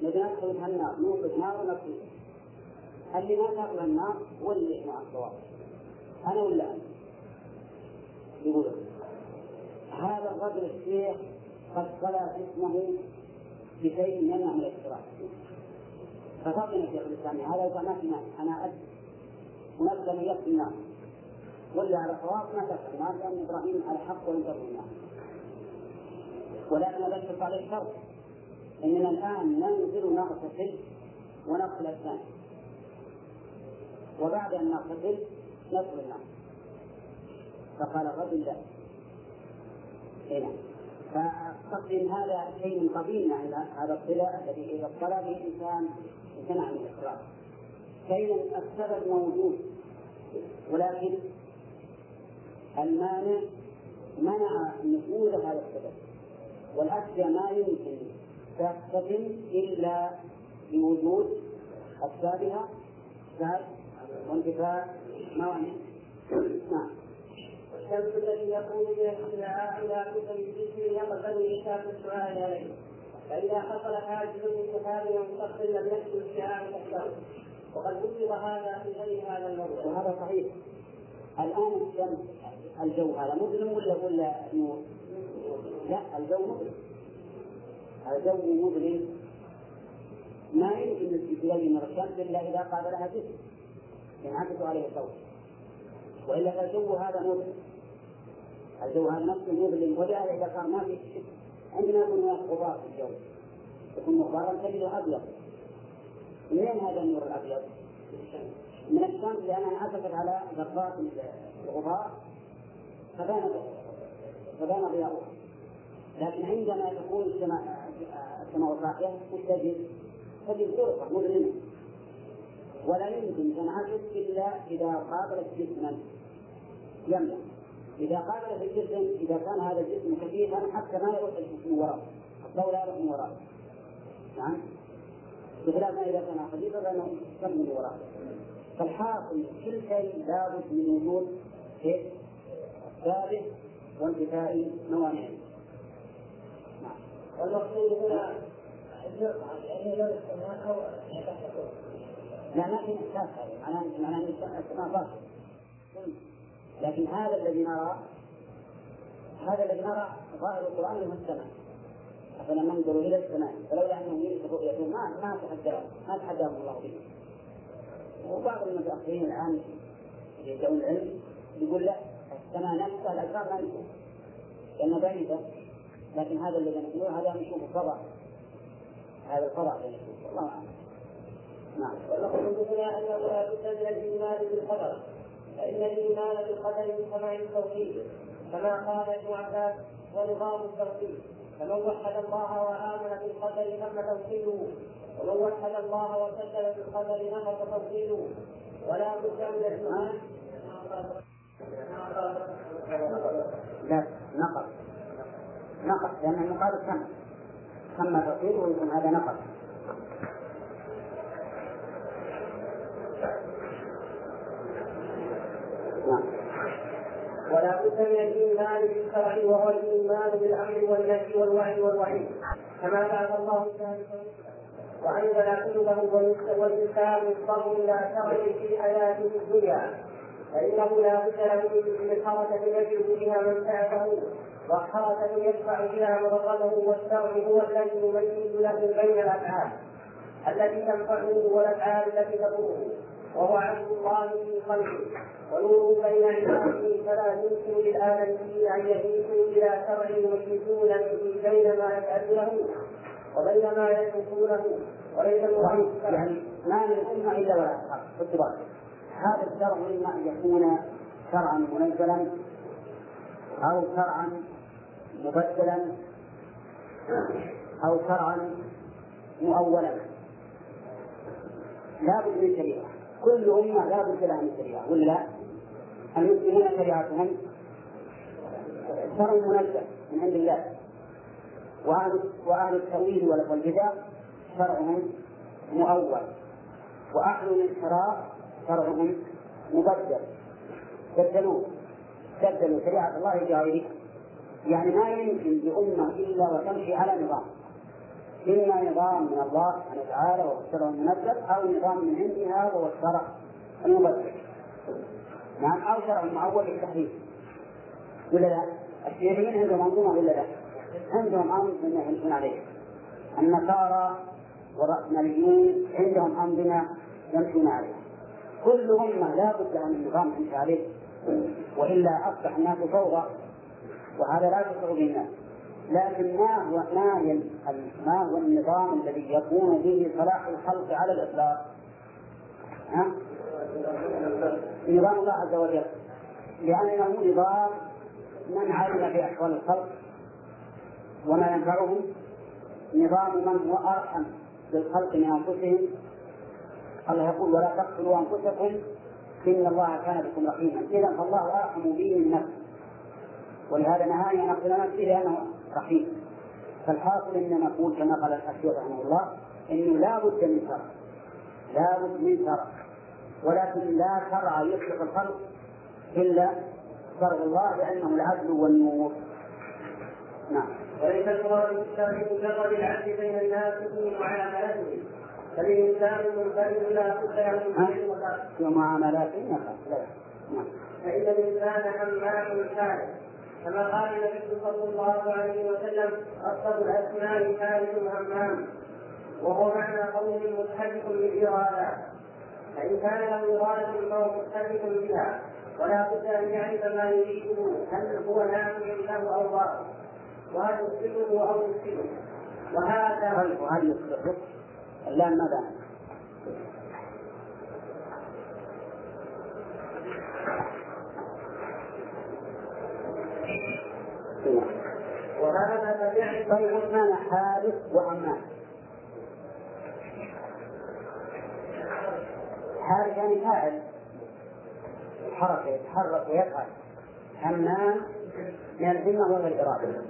Speaker 1: نبي ندخل في النار نوقف نار ونطفي اللي ما تاكل النار هو اللي مع الصواب. أنا ولا أنت؟ يقول. هذا الرجل الشيخ قد خلا اسمه بشيء يمنع من الاشتراك ففضل الشيخ الاسلام هذا ما في أنا أدري. من يكفي الناس. ولا على صواب ما تكفي الناس لأن إبراهيم على حق وإن الناس ولكن ذكرت عليه شرط. إننا الآن ننزل نغتسل ونغسل الثاني. وبعد أن نغتسل ندخل النار فقال الرجل لا. هنا فقصد هذا شيء قديم هذا الطلاء الذي إذا اطلع به الإنسان امتنع من الاخراج فإذا السبب موجود. ولكن المانع منع نفوذ هذا السبب. والاشياء ما يمكن تقتسم إلا بوجود اسبابها سبب وانتفاء موانع نعم.
Speaker 2: الشمس الذي يكون بالاطلاع إلى كتب الذكر يقبل ايشاك السؤال عليه. فإذا حصل حاجز من سحاب مستقبل لم يكن الشعاع تحته. وقد بلغ هذا في غير هذا الموضوع.
Speaker 1: وهذا صحيح. الآن الشمس الجو هذا مظلم ولا ولا نور؟ لا الجو مظلم. الجو مظلم ما يمكن من الشمس إلا إذا قابلها جسم ينعكس عليه الضوء وإلا فالجو هذا مظلم الجو هذا نفسه مظلم ولهذا إذا كان ما في عندنا يكون هناك غبار في الجو. يكون غبارا تجده أبيض. منين هذا النور الأبيض؟ من الشمس لانها انعكست على ذرات الغبار. فبان فبان ضياؤها لكن عندما تكون السماء السماء وش تجد؟ تجد غرفه مظلمه ولا يمكن تنعكس إلا إذا قابلت جسما. يملا إذا قابل في الجسم إذا كان هذا الجسم خفيفا حتى ما يروح الجسم وراء الضوء لا يروح من وراء نعم. بخلاف ما إذا كان خفيفا فإنه من وراء فالحاصل كل شيء لابد من وجود؟ ثابت وانتفاء موانعه. لا ما في إحساس هذا معناه معناه السماء لكن هذا الذي نرى هذا الذي نرى ظاهر القرآن هو السماء. أفلا ننظر إلى السماء؟ فلولا أنهم يرثوا رؤيته ما ما تحداهم ما تحداهم الله به وبعض المتأخرين الآن يدعون العلم يقول لا السماء نفسها الأجسام ما نشوف لأنها بعيدة لكن هذا الذي نقوله هذا نشوف فضاء هذا الفضاء الذي نشوفه الله أعلم.
Speaker 2: نعم. والمقصود هنا أنه لا بد من الإيمان بالقدر. فإن الإيمان بالقدر من سماع التوحيد. كما قال ابن عباس ونظام التوحيد. فمن وحد الله وآمن بالقدر تم توحيده. ومن وحد الله وكذب بالقدر نقص توحيده. ولا بد من الإيمان.
Speaker 1: لا نقص نقص لأن المقابل كم؟ كم توحيده ويكون هذا نقص.
Speaker 2: ولا بد من الإيمان بالشرع وهو الإيمان بالأمر والنهي والوعد والوعيد كما بعث الله ذلك وانزل كتبه والإنسان مضطر إلى شرع في حياته الدنيا فإنه لا بد له من حركه يجلب بها منفعته وحركه يدفع بها مضرته والشرع هو الذي يميز له بين الافعال التي تنفعه والافعال التي تضره وهو عبد الله في خلقه ونور بين عباده فلا يمكن للآدميين أن يهيسوا إلى شرع يميزون به بين ما يفعلونه وبين ما يتركونه وليس
Speaker 1: يعني ما من إلا ولا خذ هذا الشرع إما أن يكون شرعا منزلا أو شرعا مبدلا أو شرعا مؤولا. لا بد من شريعة. كل أمة لا بد لها من شريعة ولا لا؟ المسلمون شريعتهم شرع منزل من عند الله. وأهل وأهل التأويل والبدع شرعهم مؤول. وأهل الانحراف شرعهم مبدل. بدلوه بدلوا شريعة الله بغيره يعني ما يمكن لأمة إلا وتمشي على نظام. إما نظام من الله سبحانه وتعالى وهو الشرع المنزل أو نظام من عندها وهو الشرع المبدل نعم أو شرع معول للتحريف ولا لا؟ الشيعيين عندهم أنظمة ولا لا؟ عندهم أنظمة يمشون عليها النصارى والرأسماليون عندهم أنظمة يمشون عليها كل أمة لا بد لها من نظام يمشي عليه. وإلا أصبح الناس فوضى. وهذا لا يشعر به الناس لكن ما هو ما ما هو النظام الذي يكون به صلاح الخلق على الإطلاق؟ ها؟ نظام الله عز وجل. لأنه نظام من علم في أحوال الخلق وما ينفعهم. نظام من هو أرحم بالخلق من أنفسهم. الله يقول ولا تقتلوا أنفسكم إن الله كان بكم رحيما. إذا فالله أرحم بي من نفسه. ولهذا نهاني أن أقتل نفسي لأنه رحيم. فالحاصل أن نقول كما قال الحسين رحمه الله أنه لا بد من شرع لا بد من شرع ولكن لا شرع يطلق الخلق إلا شرع الله لأنه العدل والنور. نعم.
Speaker 2: وليس المراد بالشرع مجرد العدل بين الناس في معاملتهم فالإنسان منفرد لا بد له
Speaker 1: في معاملاتهم؟
Speaker 2: نعم. فإن الإنسان حمام ثالث كما قال النبي صلى الله عليه وسلم أصل الأسماء ثالث همام وهو معنى قول متحرك بالإرادة فإن كان له إرادة فهو مختلف بها ولا بد أن يعرف ما يريده هل هو نافع له أو ضار وهل يصلحه أو يفسده وهذا
Speaker 1: هل يصلحه؟ اللام ماذا؟
Speaker 2: فبيعرف
Speaker 1: طيب معنى حادث وأمان حال يعني فاعل حركة يتحرك ويفعل أما من الهمة وهي الإرادة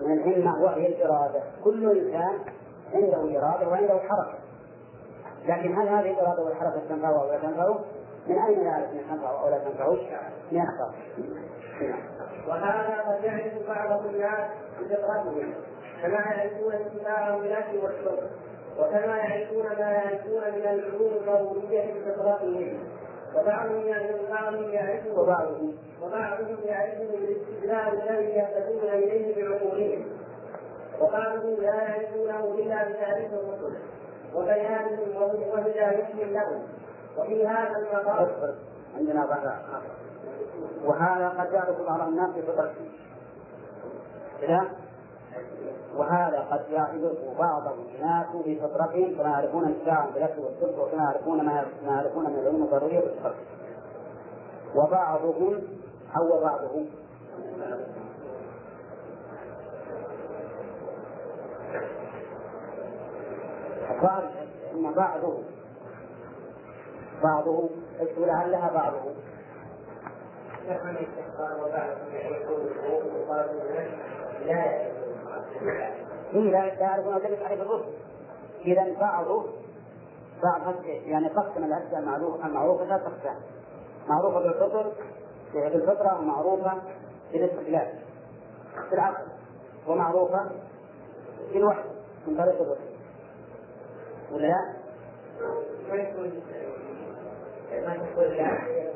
Speaker 1: من الهمة وهي الإرادة كل إنسان عنده إرادة وعنده حركة لكن هل هذه الإرادة والحركة تنفعه أو لا تنفعه؟ من أين يعرف من تنفعه أو لا تنفعه؟ من الشرع.
Speaker 2: وهذا قد يعرف بعض الناس بفطرتهم كما يعرفون اتباعهم بالأكل والشرب وكما يعرفون ما يعرفون من العلوم الضرورية بفطرتهم وبعضهم بعضهم يعرفه
Speaker 1: وبعضهم
Speaker 2: وبعضهم يعرفه بالاستدلال الذي يهتدون إليه بعقولهم وبعضهم لا يعرفونه إلا بتعريف الرسل وبيانهم وهدايتهم لهم. وفي هذا المقام
Speaker 1: عندنا بعض وهذا قد يعرف بعض الناس بفطرته كذا وهذا قد يعرف بعض الناس بفطرتهم كما يعرفون الساعة بالأكل والشرب وكما يعرفون ما يعرفون من العلوم الضرورية بالفطرة وبعضهم أو بعضهم. قال إن بعضه بعضه إيش لعلها بعضه هي لا يعرفون ذلك تعريف الرسل إذا بعضه بعض يعني قسم الاشياء المعروفه المعروفه ثلاث اقسام معروفه بالفطر بالفطرة ومعروفة بالاستقلال. بالعقل ومعروفة بالوحي من طريق الرسل ولا؟ لا؟ لا.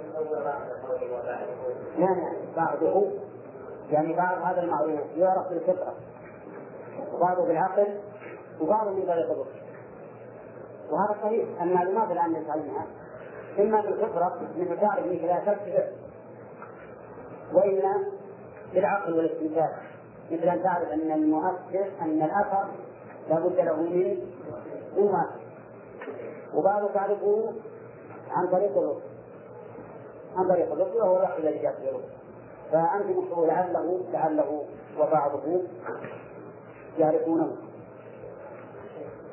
Speaker 1: لا بعضه. يعني بعض هذا المعروف يعرف بالفطرة وبعضه بالعقل وبعضه من طريق الرشد وهذا صحيح المعلومات الآن نتعلمها إما بالفطرة مثل تعرف أنك لا تكذب وإما بالعقل والاستنتاج مثل أن تعرف أن المؤثر أن الأثر لا بد له من مماثل وبعض تعرفه عن طريق الرسل. عن طريق الرسل وهو الوحي الذي جاء في الرسل فأنت مشهور لعله لعله وبعضه يعرفونه.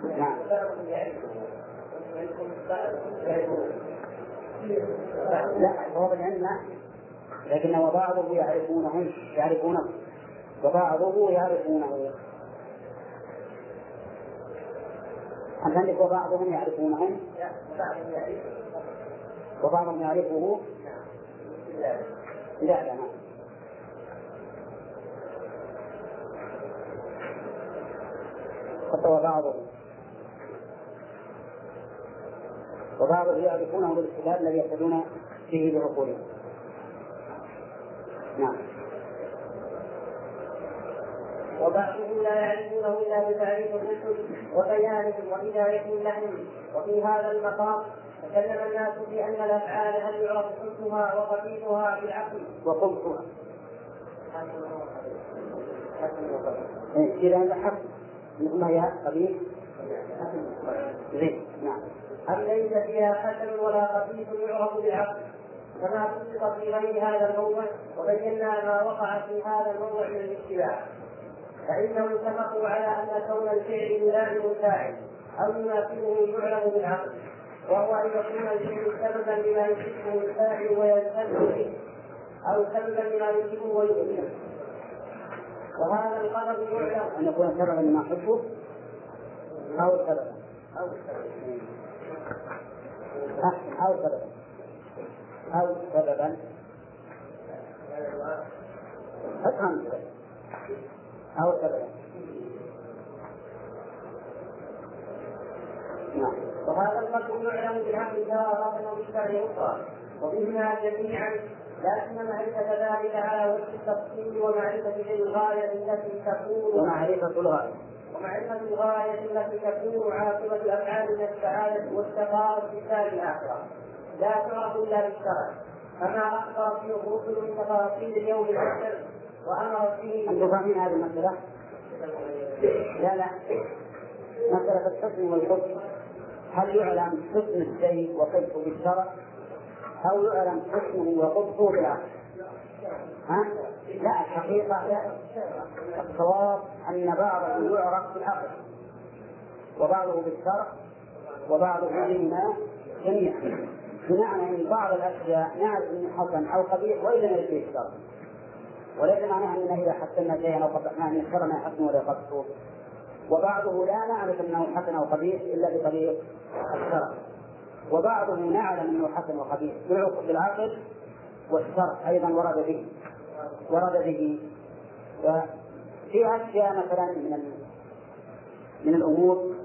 Speaker 1: نعم. لا هو بالعلم لكن وبعضه يعرفونه يعرفونه. وبعضه يعرفونه. أم عندك وبعضهم يعرفونهم؟ وبعضهم يعرفه لا لا ما حتى وبعضهم يعرفونه بالاستدلال الذي يهتدون به بعقولهم نعم.
Speaker 2: وبعضهم لا يعرفونه إلا بتعريف الرسل وبيانهم وهدايتهم لهم وفي هذا المقام تكلم الناس بان الأفعال هل يعرف حكمها وخفيفها بالعقل؟
Speaker 1: وقبحها. إذا هذا حق. مثل ما هي قبيح؟ زين نعم.
Speaker 2: هل ليس فيها حسن ولا خفيف يعرف بالعقل؟ كما سبق في غير هذا الموضع وبينا ما وقع في هذا الموضع من الاشتباه فإنهم اتفقوا على أن كون الفعل يلازم الفاعل أو يماثله يعلم بالعقل. وهو أن يكون الفعل سببا لما يحبه الفاعل ويلتزم به أو سببا لما يحبه ويؤمنه وهذا القدر يعلم.
Speaker 1: أن يكون سببا لما أحبه أو سببا. أو سببا. أو سببا. أو سببا. أفهم. أو سببا. نعم.
Speaker 2: وهذا القدر يعلم بالعقل تارة وبالفعل أخرى وبهما جميعا لكن معرفة ذلك على وجه التفصيل ومعرفة الغاية التي تكون
Speaker 1: ومعرفة الغاية.
Speaker 2: ومعرفة الغاية التي تكون عاقبة الأفعال من السعادة والشقاء في الدار الآخرة. لا تعرف إلا بالشرع كما أخبر فيه الرسل من تفاصيل اليوم الآخر وأمر فيه
Speaker 1: أنتم فاهمين هذه المسألة؟ لا لا. مسألة الحكم والحكم. هل يعلم حكم الشيء وقبحه بالشرع أو يعلم حكمه وقبحه بالعقل؟ ها؟ لا الحقيقة لا الصواب أن بعضه يعرف بالعقل وبعضه بالشرع وبعضه بهما جميعا بمعنى إن بعض الأشياء نعرف انه حسن أو قبيح لم يكن الشر وليس معناها اننا إذا حسنا شيئا أو قبحناه ان الشر ما يحسن ولا يقبحه وبعضه لا نعرف أنه حسن أو قبيح إلا بطريق الشرع. وبعضه نعلم أنه حسن وقبيح بالعقل والشرع أيضا ورد به ورد به. وفي أشياء مثلا من من الأمور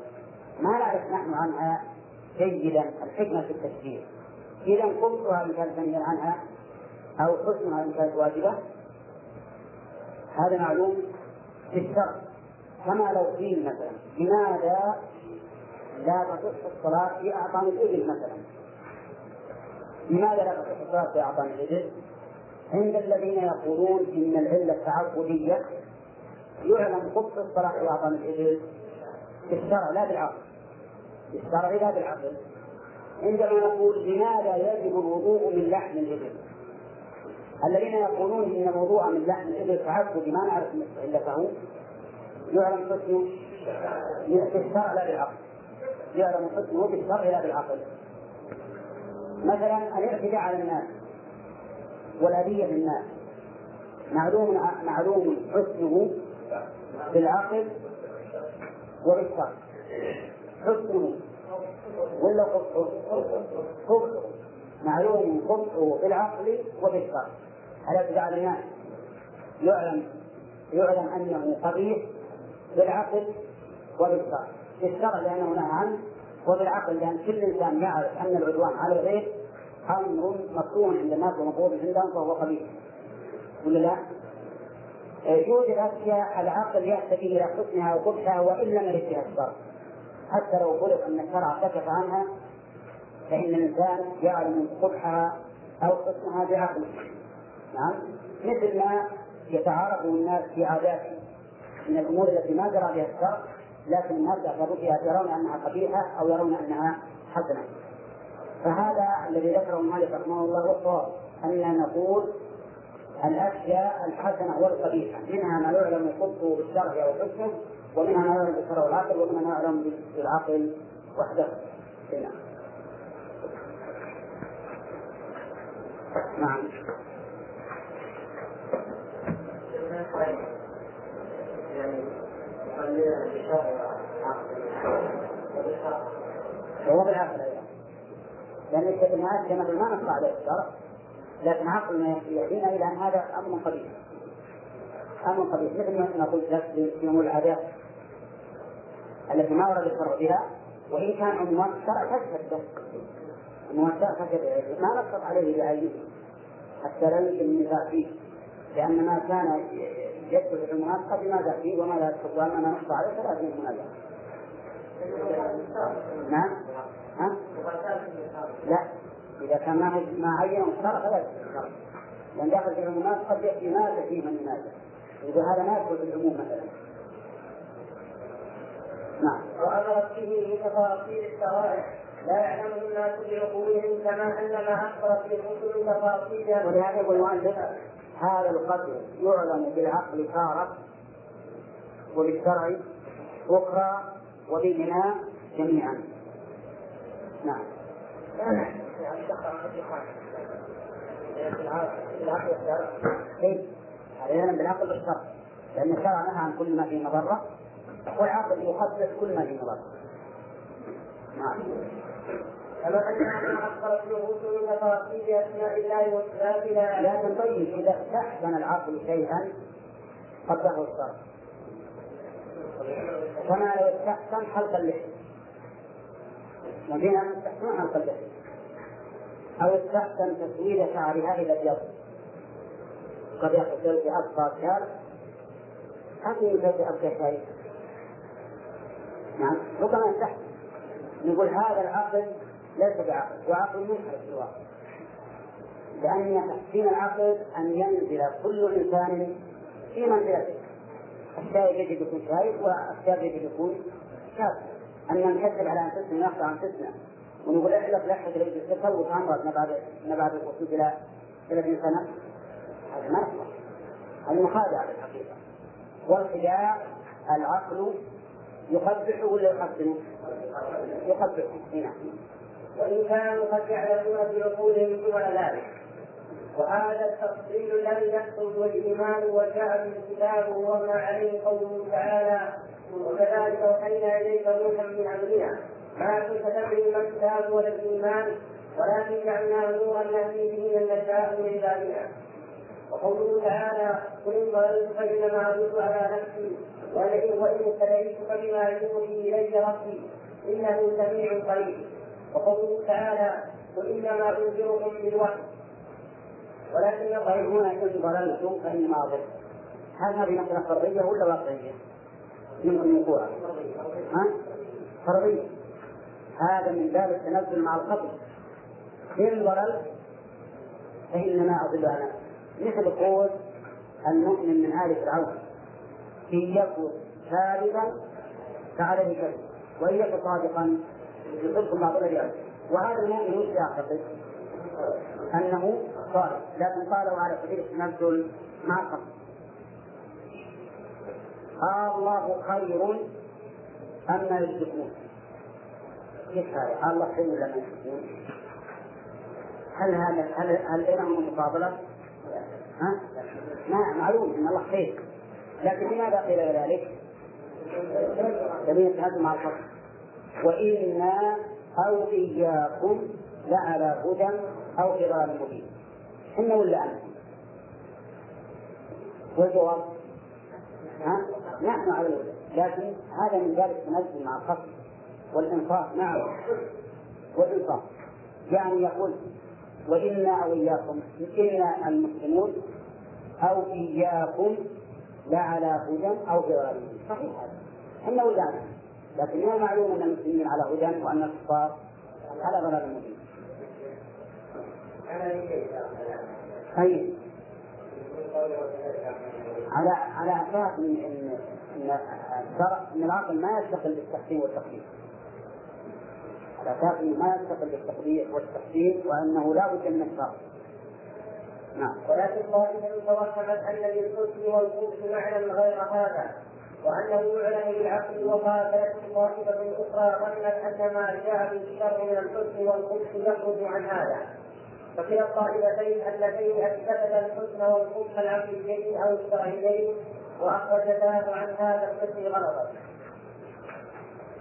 Speaker 1: ما نعرف نحن عنها جيدا الحكمة في التشريع. اذا قبحها ان كانت عنها أو حسنها ان كانت واجبة هذا معلوم في الشرع. كما لو قيل مثلا؟ لماذا لا تصح الصلاة في أعطان الإبل مثلا؟ لماذا لا تصح الصلاة في أعطان الإبل؟ عند الذين يقولون إن العلة التعبدية يعلم خبث الصلاة في أعطان الإبل بالشرع لا بالعقل. بالشرع لا بالعقل. عندما نقول لماذا يجب الوضوء من لحم الإبل؟ الذين يقولون إن الوضوء من لحم الإبل تعبد ما نعرف علته يعلم حسنه بالشرع لا بالعقل. يعلم حسنه بالشرع لا بالعقل. مثلا الاعتداء على الناس والأذية للناس معلوم معلوم حسنه بالعقل وبالشرع. حسنه ولا قبحه؟ قبحه معلوم قبحه بالعقل وبالشرع. الاعتداء على الناس يعلم يعلم أنه قبيح؟ بالعقل وبالشرع بالشرع لأنه نهى عنه وبالعقل لأن كل إنسان يعرف أن العدوان على الغير أمر مكروه عند الناس ومقبول عندهم فهو قبيح. ولا لا؟ يوجد أشياء العقل يهتدي إلى حسنها وقبحها وإن لم يرد بها الشرع حتى لو فرض أن الشرع كشف عنها فإن الإنسان يعلم قبحها أو حسنها بعقله. نعم؟ مثل ما يتعارف الناس في عادات من الأمور التي ما جرى بها الشرع لكن الناس يعتبرون فيها يرون أنها قبيحة أو يرون أنها حسنة. فهذا الذي ذكره مالك رحمه الله هو الصواب أننا نقول الأشياء الحسنة والقبيحة منها ما يعلم قبحه بالشرع أو حسنه ومنها ما يعلم بالشرع والعقل ومنها ما يعلم بالعقل وحده. نعم نعم. هو بالعقل أيضا لأن الناس كما ما نص عليه الشرع لكن عقلنا يهدينا إلى أن هذا أمر قبيح. أمر قبيح. مثل ما قلت لك في امور العادات التي ما ورد الشرع بها وإن كان عنوان الشرع تشهد به عنوان الشرع تشهد ما نصت عليه بعينه حتى لا يمكن النزاع فيه. لأن ما كان يدخل في العنوانات قد ماذا فيه وما لا يدخل وأما ما نص عليه فلا فيه منازع نعم. ها؟ لا. إذا كان ما ما عين الشرع فلا يدخل لأن داخل في العمومات قد يأتي مادة فيه من مادة يقول هذا ما يدخل في العموم مثلا. نعم.
Speaker 2: وأمرت به بتفاصيل الشرائع لا يعلمه الناس بعقولهم كما أن ما أخبرت به الرسل تفاصيل
Speaker 1: ولهذا يقول المؤلف هذا القدر يعلم بالعقل تارة وبالشرع أخرى وبالبناء جميعا. نعم. يعلم بالعقل والشرع لأن الشرع نهى عن كل ما فيه مضرة والعقل يخصص كل ما فيه مضرة. نعم. لكن طيب إذا استحسن العقل شيئا قدره الشرع كما لو استحسن حلق اللحية وفينا من يستحسنون حلق اللحية أو استحسن تسويد شعرها إلى الأبيض قد يحصل في أبقى شعر. يمكن في أبقى شيء نعم. ربما يستحسن. نقول هذا العقل ليس بعقل وعقل منحرف في الواقع. لأن تحسين العقل أن ينزل كل إنسان في منزلته. الشايب يجب يكون شايب والشاب يجب يكون شاب أن ننحسب على أنفسنا ونخضع أنفسنا. ونقول احلف لحظة لو تسوق عمرك بعد بعد الوصول إلى 30 سنة هذا ما يصلح هذه مخادعة الحقيقة. والخداع العقل يقبح ولا يقدمه؟ يقبح نعم.
Speaker 2: وإن كانوا قد يعلمون في عقولهم دون ذلك. وهذا التفصيل الذي يحصل الإيمان وجاء الكتاب وما عليه قوله تعالى وكذلك أوحينا إليك روحا من أمرنا. ما كنت تدري ما الكتاب ولا الإيمان ولكن جعلناه نورا نهدي به من نشاء من عبادنا. وقوله تعالى قل ضللت فانما اضل على نفسي وان ابتليت فبما يوحي إلي ربي إنه سميع قريب. وقوله تعالى قل إنما أنذركم بالوحي. ولكن
Speaker 1: طيب هنا ان ضللت فانما اضل هل هذه مسألة فرضية ولا واقعية؟ يمكن يقولها ها؟ فرضية. هذا من باب التنزل مع القتل إن ضللت فإنما أضل نفسي مثل قول المؤمن من آل فرعون. إن يكن كاذبا فعليه كذب. وإن يكن صادقا وهذا المؤمن وش يعتقد؟ أنه صادق لكن قالوا على سبيل التنزل مع القصد قال الله خير أما يشركون كيف هذا؟ الله خير لما يشركون هل هذا هل هل بينهم مقابلة؟ ها؟ ما معلوم إن الله خير لكن لماذا قيل ذلك؟ دليل هذا مع الفصل وإنا أو إياكم لعلى هدى أو ضلال مبين. إن ولا أنت؟ والجواب؟ ها؟ نحن على الهدى. لكن هذا من باب التنزل مع الخصم والإنصاف نعم والإنصاف. يعني يقول وإنا أو إياكم إنا المسلمون أو إياكم لعلى هدى أو ضلال صحيح هذا. إحنا ولا لكن من المعلوم أن المسلمين على هدى وأن الكفار على ضلال مبين. طيب. على على أساس ان ان إن إن العقل ما يستقل بالتحسين والتقدير. على أساس إنه ما يستقل بالتقدير والتحسين وأنه لا بد من الشرع.
Speaker 2: نعم. ولكن طائفة توهمت أن للحسن والخبث معنى غير هذا. وأنه يعلم بالعقل وقاتلت طائفة أخرى ظنت أن ما جاء في الشر من الحسن والخبث يخرج عن هذا. فكلا الطائفتين اللتين اثبتتا الحسن والخبث العقليين أو الشرعيين واخرجتاه عن هذا الحسن غلطا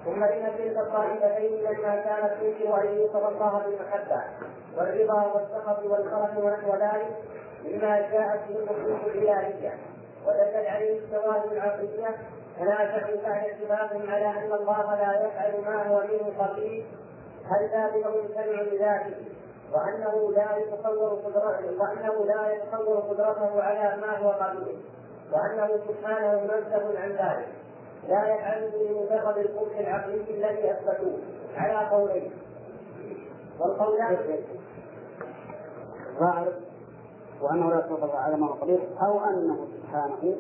Speaker 2: ثم إن تلك الطائفتين لما كانت تنكر ان يوصف الله بالمحبه والرضا والسخط والكرم ونحو ذلك مما جاءت به النصوص الإلهية. ودلت عليه الشواهد العقلية تنازعوا بعد اتفاقهم على أن الله لا يفعل ما هو منه قبيل هل ذلك ممتنع بذاته وأنه لا يتصور قدرته وأنه لا يتصور قدرته على ما هو قبيل وأنه سبحانه منزه عن ذلك. لا يفعل بمجرد القبح العقلي الذي أثبتوه على قولين. والقولان
Speaker 1: ظاهر وأنه لا يتصور على ما هو قبيل أو أنه سبحانه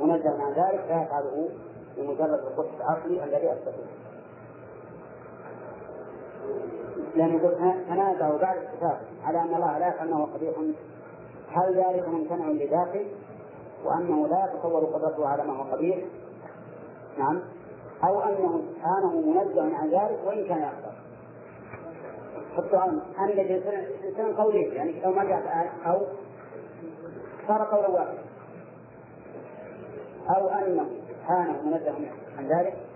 Speaker 1: منزه عن ذلك لا يفعله بمجرد القبح العقلي الذي أثبتوه لأن يقول تنازعوا بعد الاتفاق على أن الله لا يفعل ما هو قبيح. هل ذلك ممتنع لذاته؟ وأنه لا يتصور قدرته على ما هو قبيح؟ نعم. أو أنه سبحانه منزه عن ذلك وإن كان يقدر. السؤال أن الإنسان قولين يعني لو ما جاءت آية أو صار قولا واحدا أو أنه سبحانه منزه عن ذلك.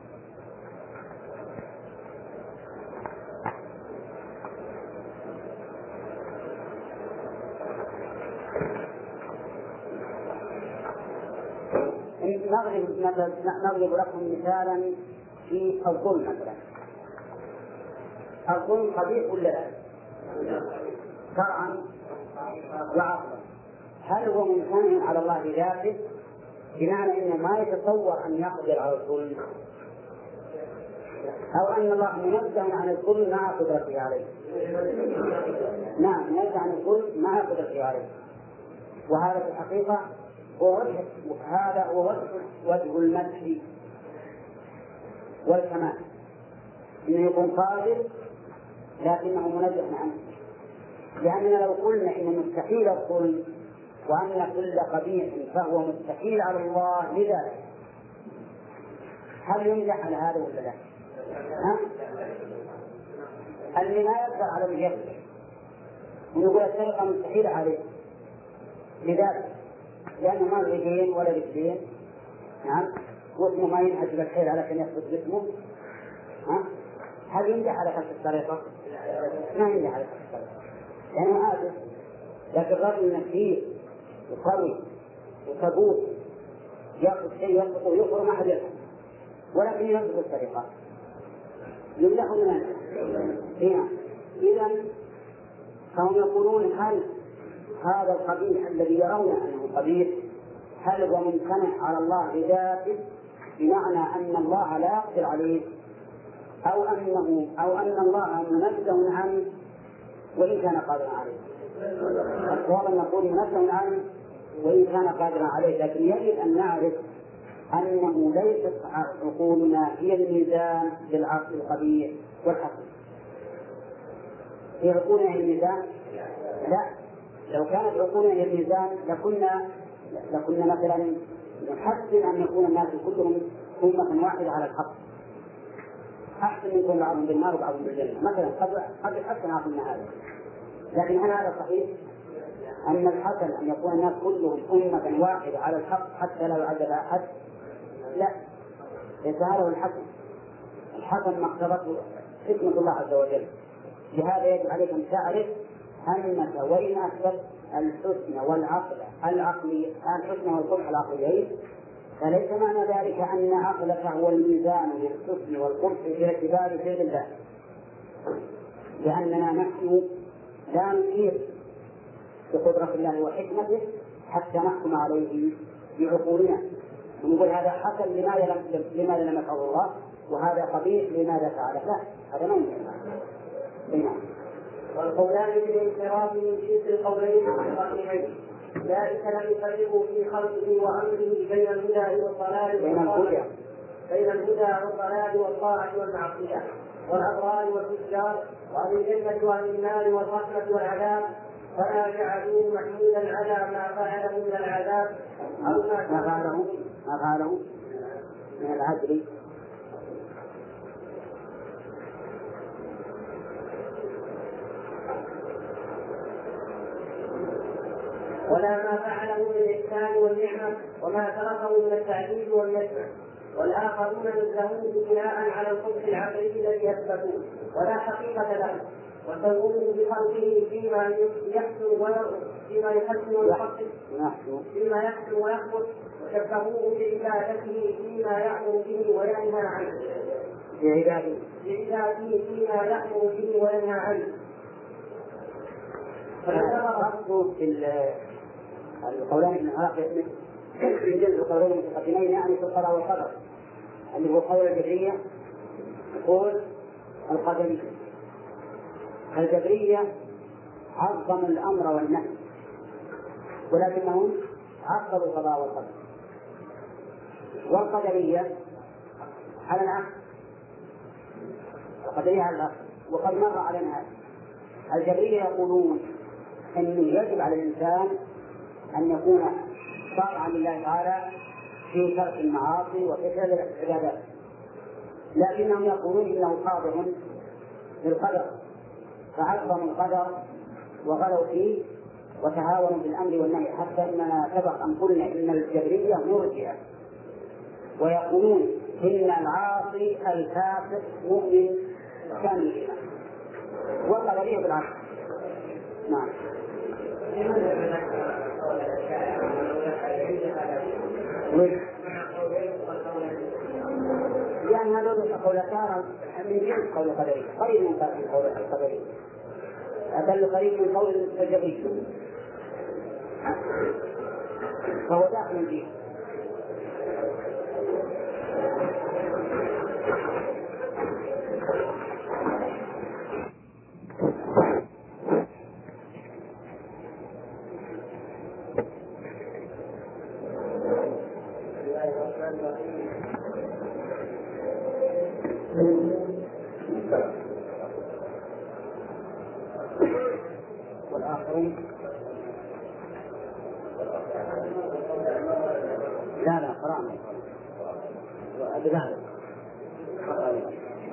Speaker 1: نضرب لكم مثالا في الظلم مثلا. الظلم قبيح ولا لا؟ شرعا وعقلا هل هو ممتنع على الله بذاته؟ بمعنى إنه ما يتصور أن يقدر على الظلم. أو أن الله منزه عن الظلم مع قدرته عليه. نعم منزه عن الظلم مع قدرته عليه. وهذا في الحقيقة هو وجه هذا هو وجه وجه المدح والكمال. إنه يكون قادر لكنه منزه عنه لأننا لو قلنا إن مستحيل الظلم وأن كل قبيح فهو مستحيل على الله لذلك هل يمدح على هذا ولا لا؟ ها؟ اللي ما يقدر على يسرق ونقول السرقة مستحيلة عليه لذلك لأنه ما له يدين ولا رجلين نعم واسمه ما ينهج بالخير علشان يثبت جسمه ها هل ينجح على خلف السرقة؟ ما ينجح على السرقة لأنه عاجز لكن رجل نكير وقوي وصبور يأخذ شيء يسقط ويخرج ما حد يفهم. ولكن ينطق السرقة يمدح ولا لا؟ إذا فهم يقولون هل هذا القبيح الذي يرون أنه قبيح هل هو ممتنع على الله بذاته؟ بمعنى أن الله لا يقدر عليه. أو أنه أو أن الله منزه عنه وإن كان قادرا عليه. الصواب أن نقول منزه عنه وإن كان قادرا عليه لكن يجب أن نعرف أنه ليست عقولنا هي الميزان للعقل القبيح والحسن. في عقولنا هي الميزان؟ لا لو كانت عقولنا هي الميزان لكنا لكنا مثلا نحسن أن يكون الناس كلهم أمة واحدة على الحق أحسن من يكون بعضهم بالنار وبعضهم بالجنة مثلا قد قد يحسن عقلنا هذا. لكن هل هذا صحيح؟ أن الحسن أن يكون الناس كلهم أمة واحدة على الحق حتى لا يعذب أحد؟ لا. ليس هذا هو الحسن. الحسن ما اقتضته حكمة الله عز وجل. لهذا يجب عليك أن تعرف أنك وإن أثبت الحسن والعقل العقلي الحسن والقبح العقليين فليس معنى ذلك أن عقلك هو الميزان للحسن والقبح في اعتبار فعل الله. لأننا نحن لا نشير بقدرة الله وحكمته حتى نحكم عليه بعقولنا. ونقول هذا حسن لماذا لم لماذا لم يفعله الله؟ وهذا قبيح لماذا فعله لا هذا ما يمكن. نعم
Speaker 2: والقولان بالانصراف من جنس القولين الصحيحين ذلك لم يفرقوا في خلقه وأمره بين الهدى والضلال
Speaker 1: بين الهدى.
Speaker 2: بين الهدى والضلال والطاعه والمعصية والابرار والفجار وأهل الجنة وأهل النار والرحمة والعذاب. فلا جعلوه محمولا على ما فعله من العذاب أو ما
Speaker 1: فعله ما فعله من العدل.
Speaker 2: ولا ما فعله من الإحسان والنعمة وما تركه من التعديل والنسمة والآخرون يلزمون بناء على القدس العقلي الذي يثبتون ولا حقيقة له وسووه بخلقه فيما يحسن فيما يحسن
Speaker 1: نحن
Speaker 2: فيما يحسن ويخبث. وشبهوه بعبادته فيما يأمر به وينهى عنه.
Speaker 1: بعباده.
Speaker 2: بعباده فيما يأمر به وينهى عنه.
Speaker 1: الفرق في ال- القولين من العراق من جنس القولين المتقدمين يعني في القضاء والقدر. اللي هو قول الجبرية يقول القدرية. الجبرية عظموا الأمر والنهي ولكنهم عقلوا القضاء والقدر. والقدرية على العكس القدرية على العكس وقد مر علينا هذا. الجبرية يقولون أنه يجب على الإنسان أن يكون طاعا لله تعالى في ترك المعاصي وفي فعل العبادات. لكنهم يقولون إنه قادر بالقدر فعظموا القدر وغلوا فيه وتهاونوا بالأمر والنهي. حتى إننا سبق أن قلنا إن الجبرية مرجئة. ويقولون إن العاصي الفاسق مؤمن كامل الإيمان والقدرية بالعكس نعم. وش؟ لأن هذول قولتان من جنس قول القدرية قريب من قول القدرية بل قريب من قول الجبرية فهو داخل فيه والآخرون لا لا قرأنا بذلك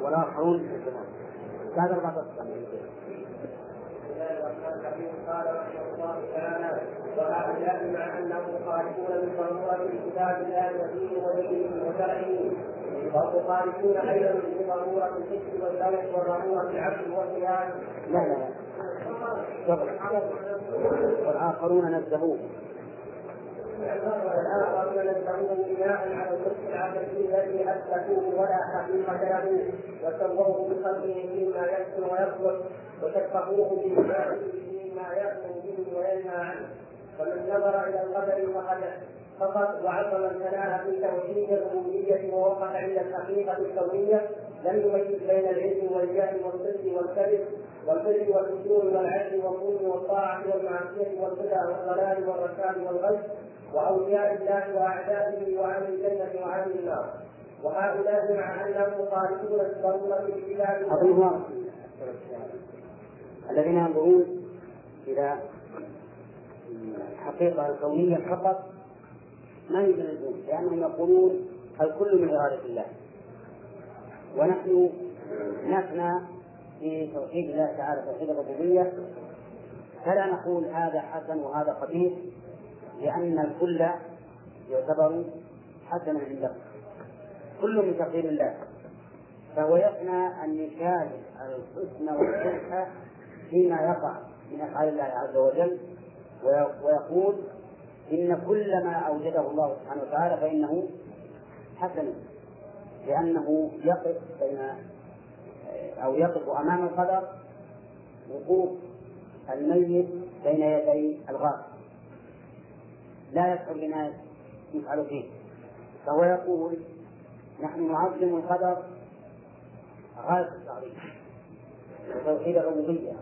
Speaker 1: والآخرون هذا أربعة أقسام
Speaker 2: قال رحمه الله تعالى وهؤلاء مع انهم خارجون من ضروره كتاب الله ودينه ودينه وشرعه خارجون أيضا من ضرورة الحس والذوق وضروره العقل والقيام.
Speaker 1: لا لا والآخرون نزهوه
Speaker 2: والآخرون نزهوه بناء على النص العقلي الذي أثبتوه ولا حقيقة له. وسووه بخلقه فيما يحسن ويصلح وشبهوه بما فيما يأمر به وينهى عنه. ومن نظر إلى القدر فقد فقط وعظم الثناء في توحيد الربوبية ووقف عند الحقيقة الكونية لم يميز بين العلم والجهل والصدق والكذب والبر والفجور والعدل والظلم والطاعة والمعصية والهدى والضلال والرشاد والغش وأولياء الله وأعدائه وأهل الجنة وأهل النار. وهؤلاء مع أنهم خالفون الضرورة بكتاب
Speaker 1: أظن الذين ينظرون إلى الحقيقة الكونية فقط ما يجلسون لأنهم يقولون الكل من إرادة الله. ونحن نفنى في توحيد الله تعالى توحيد الربوبية. فلا نقول هذا حسن وهذا قبيح لأن الكل يعتبر حسنا عنده كل من تقدير الله. فهو يفنى أن يشاهد الحسن والقبح فيما يقع من أفعال الله عز وجل. ويقول إن كل ما أوجده الله سبحانه وتعالى فإنه حسن لأنه يقف بين أو يقف أمام القدر وقوف الميت بين يدي الغاصب لا يشعر بما يفعل فيه. فهو يقول نحن نعظم القدر غاية التعظيم توحيد الربوبية.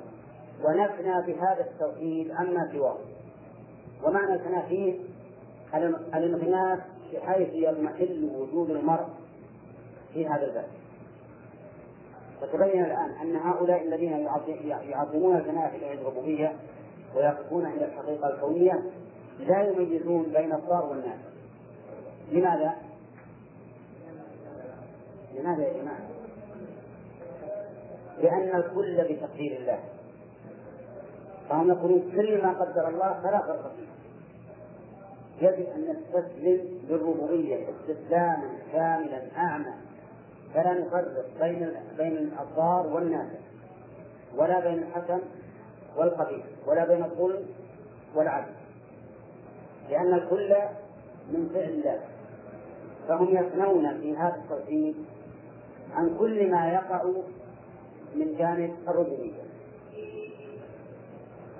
Speaker 1: ونفنى بهذا التوحيد عما سواه ومعنى الفناء فيه الانغماس بحيث يضمحل وجود المرء في هذا الباب فتبين الآن أن هؤلاء الذين يعظمون الفناء في الربوبية ويقفون عند الحقيقة الكونية لا يميزون بين الضار والناس لماذا؟ لماذا يا جماعة؟ لأن الكل بتقدير الله فهم يقولون كل ما قدر الله فلا فرق فيه. يجب أن نستسلم بالربوبية استسلاما كاملا أعمى. فلا نفرق بين بين الضار والنافع ولا بين الحسن والقبيح ولا بين الظلم والعدل. لأن الكل من فعل الله. فهم يفنون في هذا التوحيد عن كل ما يقع من جانب الربوبية.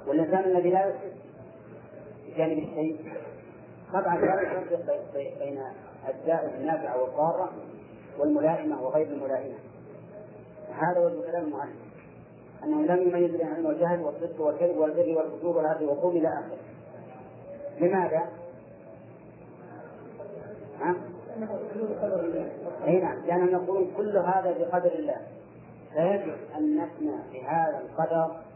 Speaker 1: والإنسان الذي لا يحس بجانب الشيء؟ طبعا لا يفرق بين الدائم النافعة والضارة والملائمة وغير الملائمة. هذا وجه كلام المؤلف. أنه لم يميز بين العلم والجهل والصدق والكذب والبر والفجور والعدل والظلم إلى آخره. لماذا؟ ها؟ اي نعم لأنهم يقولون كل هذا بقدر الله. فيجب أن نفنى بهذا القدر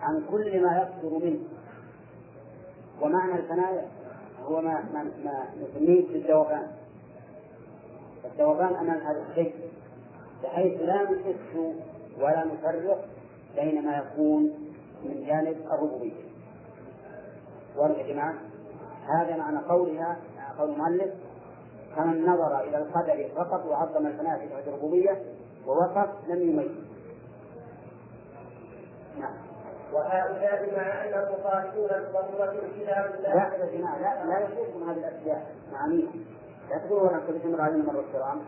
Speaker 1: عن كل ما يصدر منه. ومعنى الفناء هو ما ما, ما نسميه بالذوبان الذوبان أمام هذا الشيء بحيث لا نحس ولا نفرق بين ما يكون من جانب الربوبية. واضح يا جماعة؟ هذا معنى قولها قول المؤلف. فمن نظر إلى القدر فقط وعظم الفناء في الربوبية ووقف لم يميز.
Speaker 2: نعم. وهؤلاء مع انهم خالفون ضروره الكتاب
Speaker 1: لا يا جماعة لا لا يشوفون هذه الأشياء. معانيها لا تقولوا أنا كنت تمر علينا مرة الكرام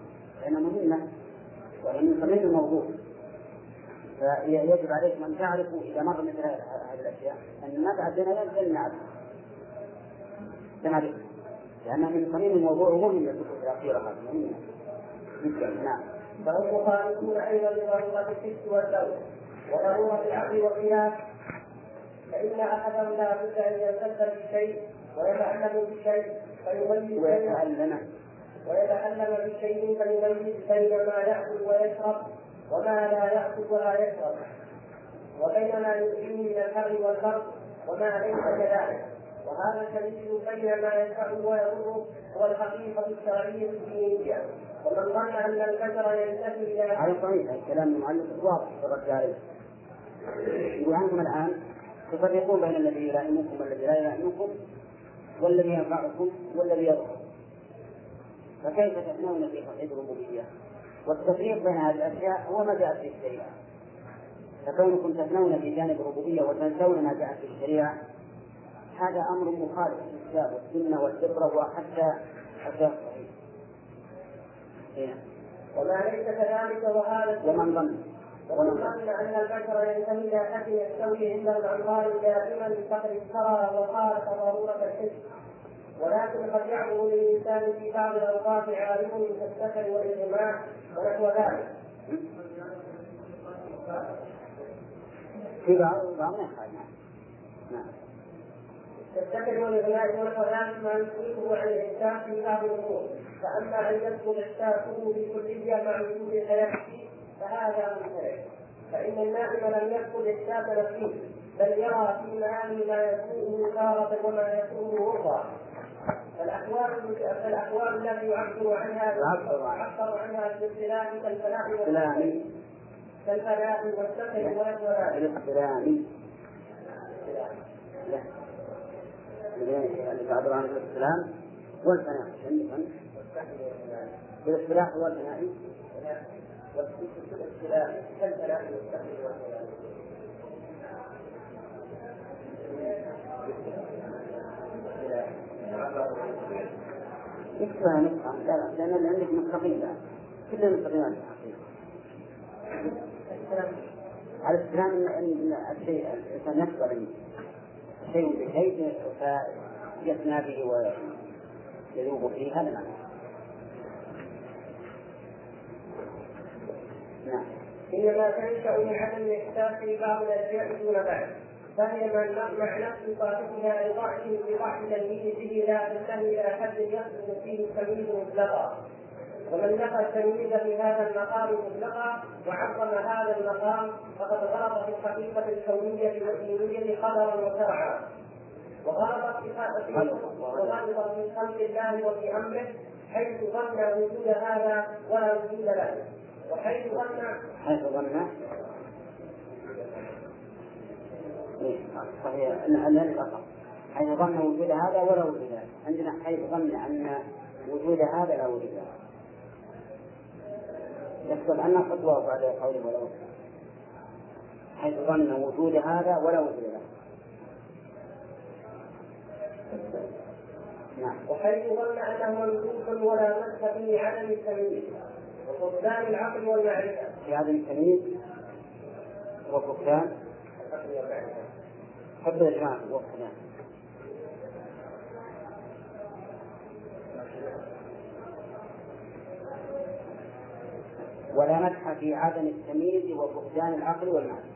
Speaker 1: لأنها مهمة وهي من صميم الموضوع. فيجب عليكم أن تعرفوا إذا مر مثل هذه الأشياء أن ما تعدينا ينزل نعرف نعرف لأنها من صميم الموضوع ومهمة الدخول الأخيرة هذه مهمة. جدا نعم.
Speaker 2: فهم مخالفون أيضا لضروره الحس والذوق وضروره العقل والقياس فإن احدهم لا بد أن يلتزم بالشيء ويتعلم بالشيء فيميز
Speaker 1: ويتعلم
Speaker 2: ويتعلم بالشيء فيميز بين ما ياكل ويشرب وما لا ياكل ولا يشرب. وبين ما يؤذيه من الحر والبرد وما ليس كذلك. وهذا التمييز بين ما ينفعه ويضره هو الحقيقة الشرعية الدينية ومن ظن أن البشر ينتهي إلى
Speaker 1: هذا صحيح الكلام المعلق واضح في الرد عليه. يقول أنتم الآن تفرقون بين الذي يلائمكم والذي لا يلائمكم والذي ينفعكم والذي يضركم فكيف تفنون في توحيد الربوبية؟ والتفريق بين هذه الأشياء هو ما جاءت في الشريعة فكونكم تفنون في جانب الربوبية وتنسون ما جاء في الشريعة هذا أمر مخالف للكتاب والسنة والفطرة وحتى حتى الصحيح.
Speaker 2: إيه. وما ليس كذلك وهذا
Speaker 1: ومن ظن
Speaker 2: ومن ظن أن البشر ينتهي إلى حد يستوي عند العنوان دائما فقد افترى وخالف ضرورة الحس ولكن قد يعظم للإنسان في بعض الأوقات عالم كالسكر والإجماع ونحو ذلك.
Speaker 1: في بعض بعض نعم.
Speaker 2: تتخذ والإغناء ونحو ذلك ما يصرفه عن الإحساس في بعض الأمور. فأما أن يدخل إحساسه بالكلية مع وجود حياته فهذا منفرد فإن النائم لم يدخل إحساس نفسه بل يرى في المنام ما يسوءه تارة وما يسوءه أخرى فالأحوال فالأحوال التي يعبر عنها يعبر عنها. بالاصطلاح كالفلاح والسلام كالفلاح والسكر ونحو ذلك.
Speaker 1: الاصطلاح اللي تعبر عن الاستلام والفناء بالاصطلاح
Speaker 2: كالفناء
Speaker 1: اكتبها نسخة لا لأن اللي عندك الآن كلهم نسختين على الاستلام أن الشيء الإنسان يقبل شيء بشيء به ويذوب فيه هذا نعم.
Speaker 2: إنما تنشأ من عدم الإحساس في بعض الأشياء دون بعض فهي مع نفس صاحبها لضعف لضعف تمييزه لا تنتهي إلى حد يصدق فيه التمييز مطلقا. ومن نفى التمييز في هذا المقام مطلقا وعظم هذا المقام فقد غلط في الحقيقة الكونية والدينية قدرا وشرعا وغلط في وغلط في خلق الله وفي أمره حيث ظن وجود هذا ولا وجود له.
Speaker 1: حيث ظن؟ صحيح. ان الأصل حيث ظن وجود هذا ولا وجود له عندنا حيث ظن أن وجود هذا لا وجود له يكتب أن خطوة بعد قوله ولا وجود حيث ظن وجود هذا ولا وجود له
Speaker 2: نعم. وحيث ظن أنه منسوخ ولا مس في عدم التمييز. وفقدان العقل والمعرفة.
Speaker 1: في عدم التمييز وفقدان حب الإجماع وفقدان. ولا مدح في عدم التمييز وفقدان العقل والمعرفة.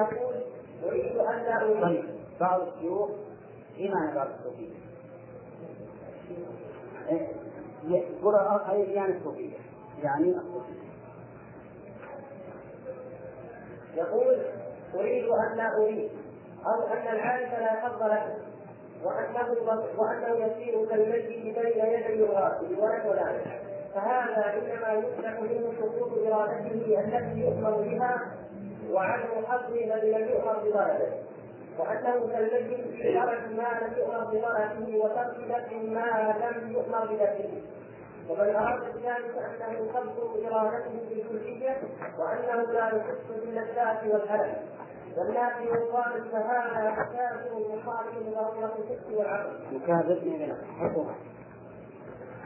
Speaker 2: يقول أريد أن لا أريد
Speaker 1: طيب بعض الشيوخ معنى بعض الصوفية يقول يعني الصوفية يعني الصوفية
Speaker 2: يقول أريد أن لا أريد أو أن العارف لا حظ له وأنه وأنه يسير كالمجد بين يدي الغاسل ونحو ذلك فهذا إنما يمنع منه سقوط إرادته التي يؤمر بها وعدم حظه الذي لم يؤمر بطلبه وأنه كالمجد في ترك ما لم يؤمر بطلبه وترك دفع ما لم يؤمر بدفعه ومن أراد بذلك أنه قبض ارادته بالكليه وأنه لا يحس باللذات والالم والناس يقال فهذا مكافر مخالف لضروره الحس والعقل.
Speaker 1: مكافر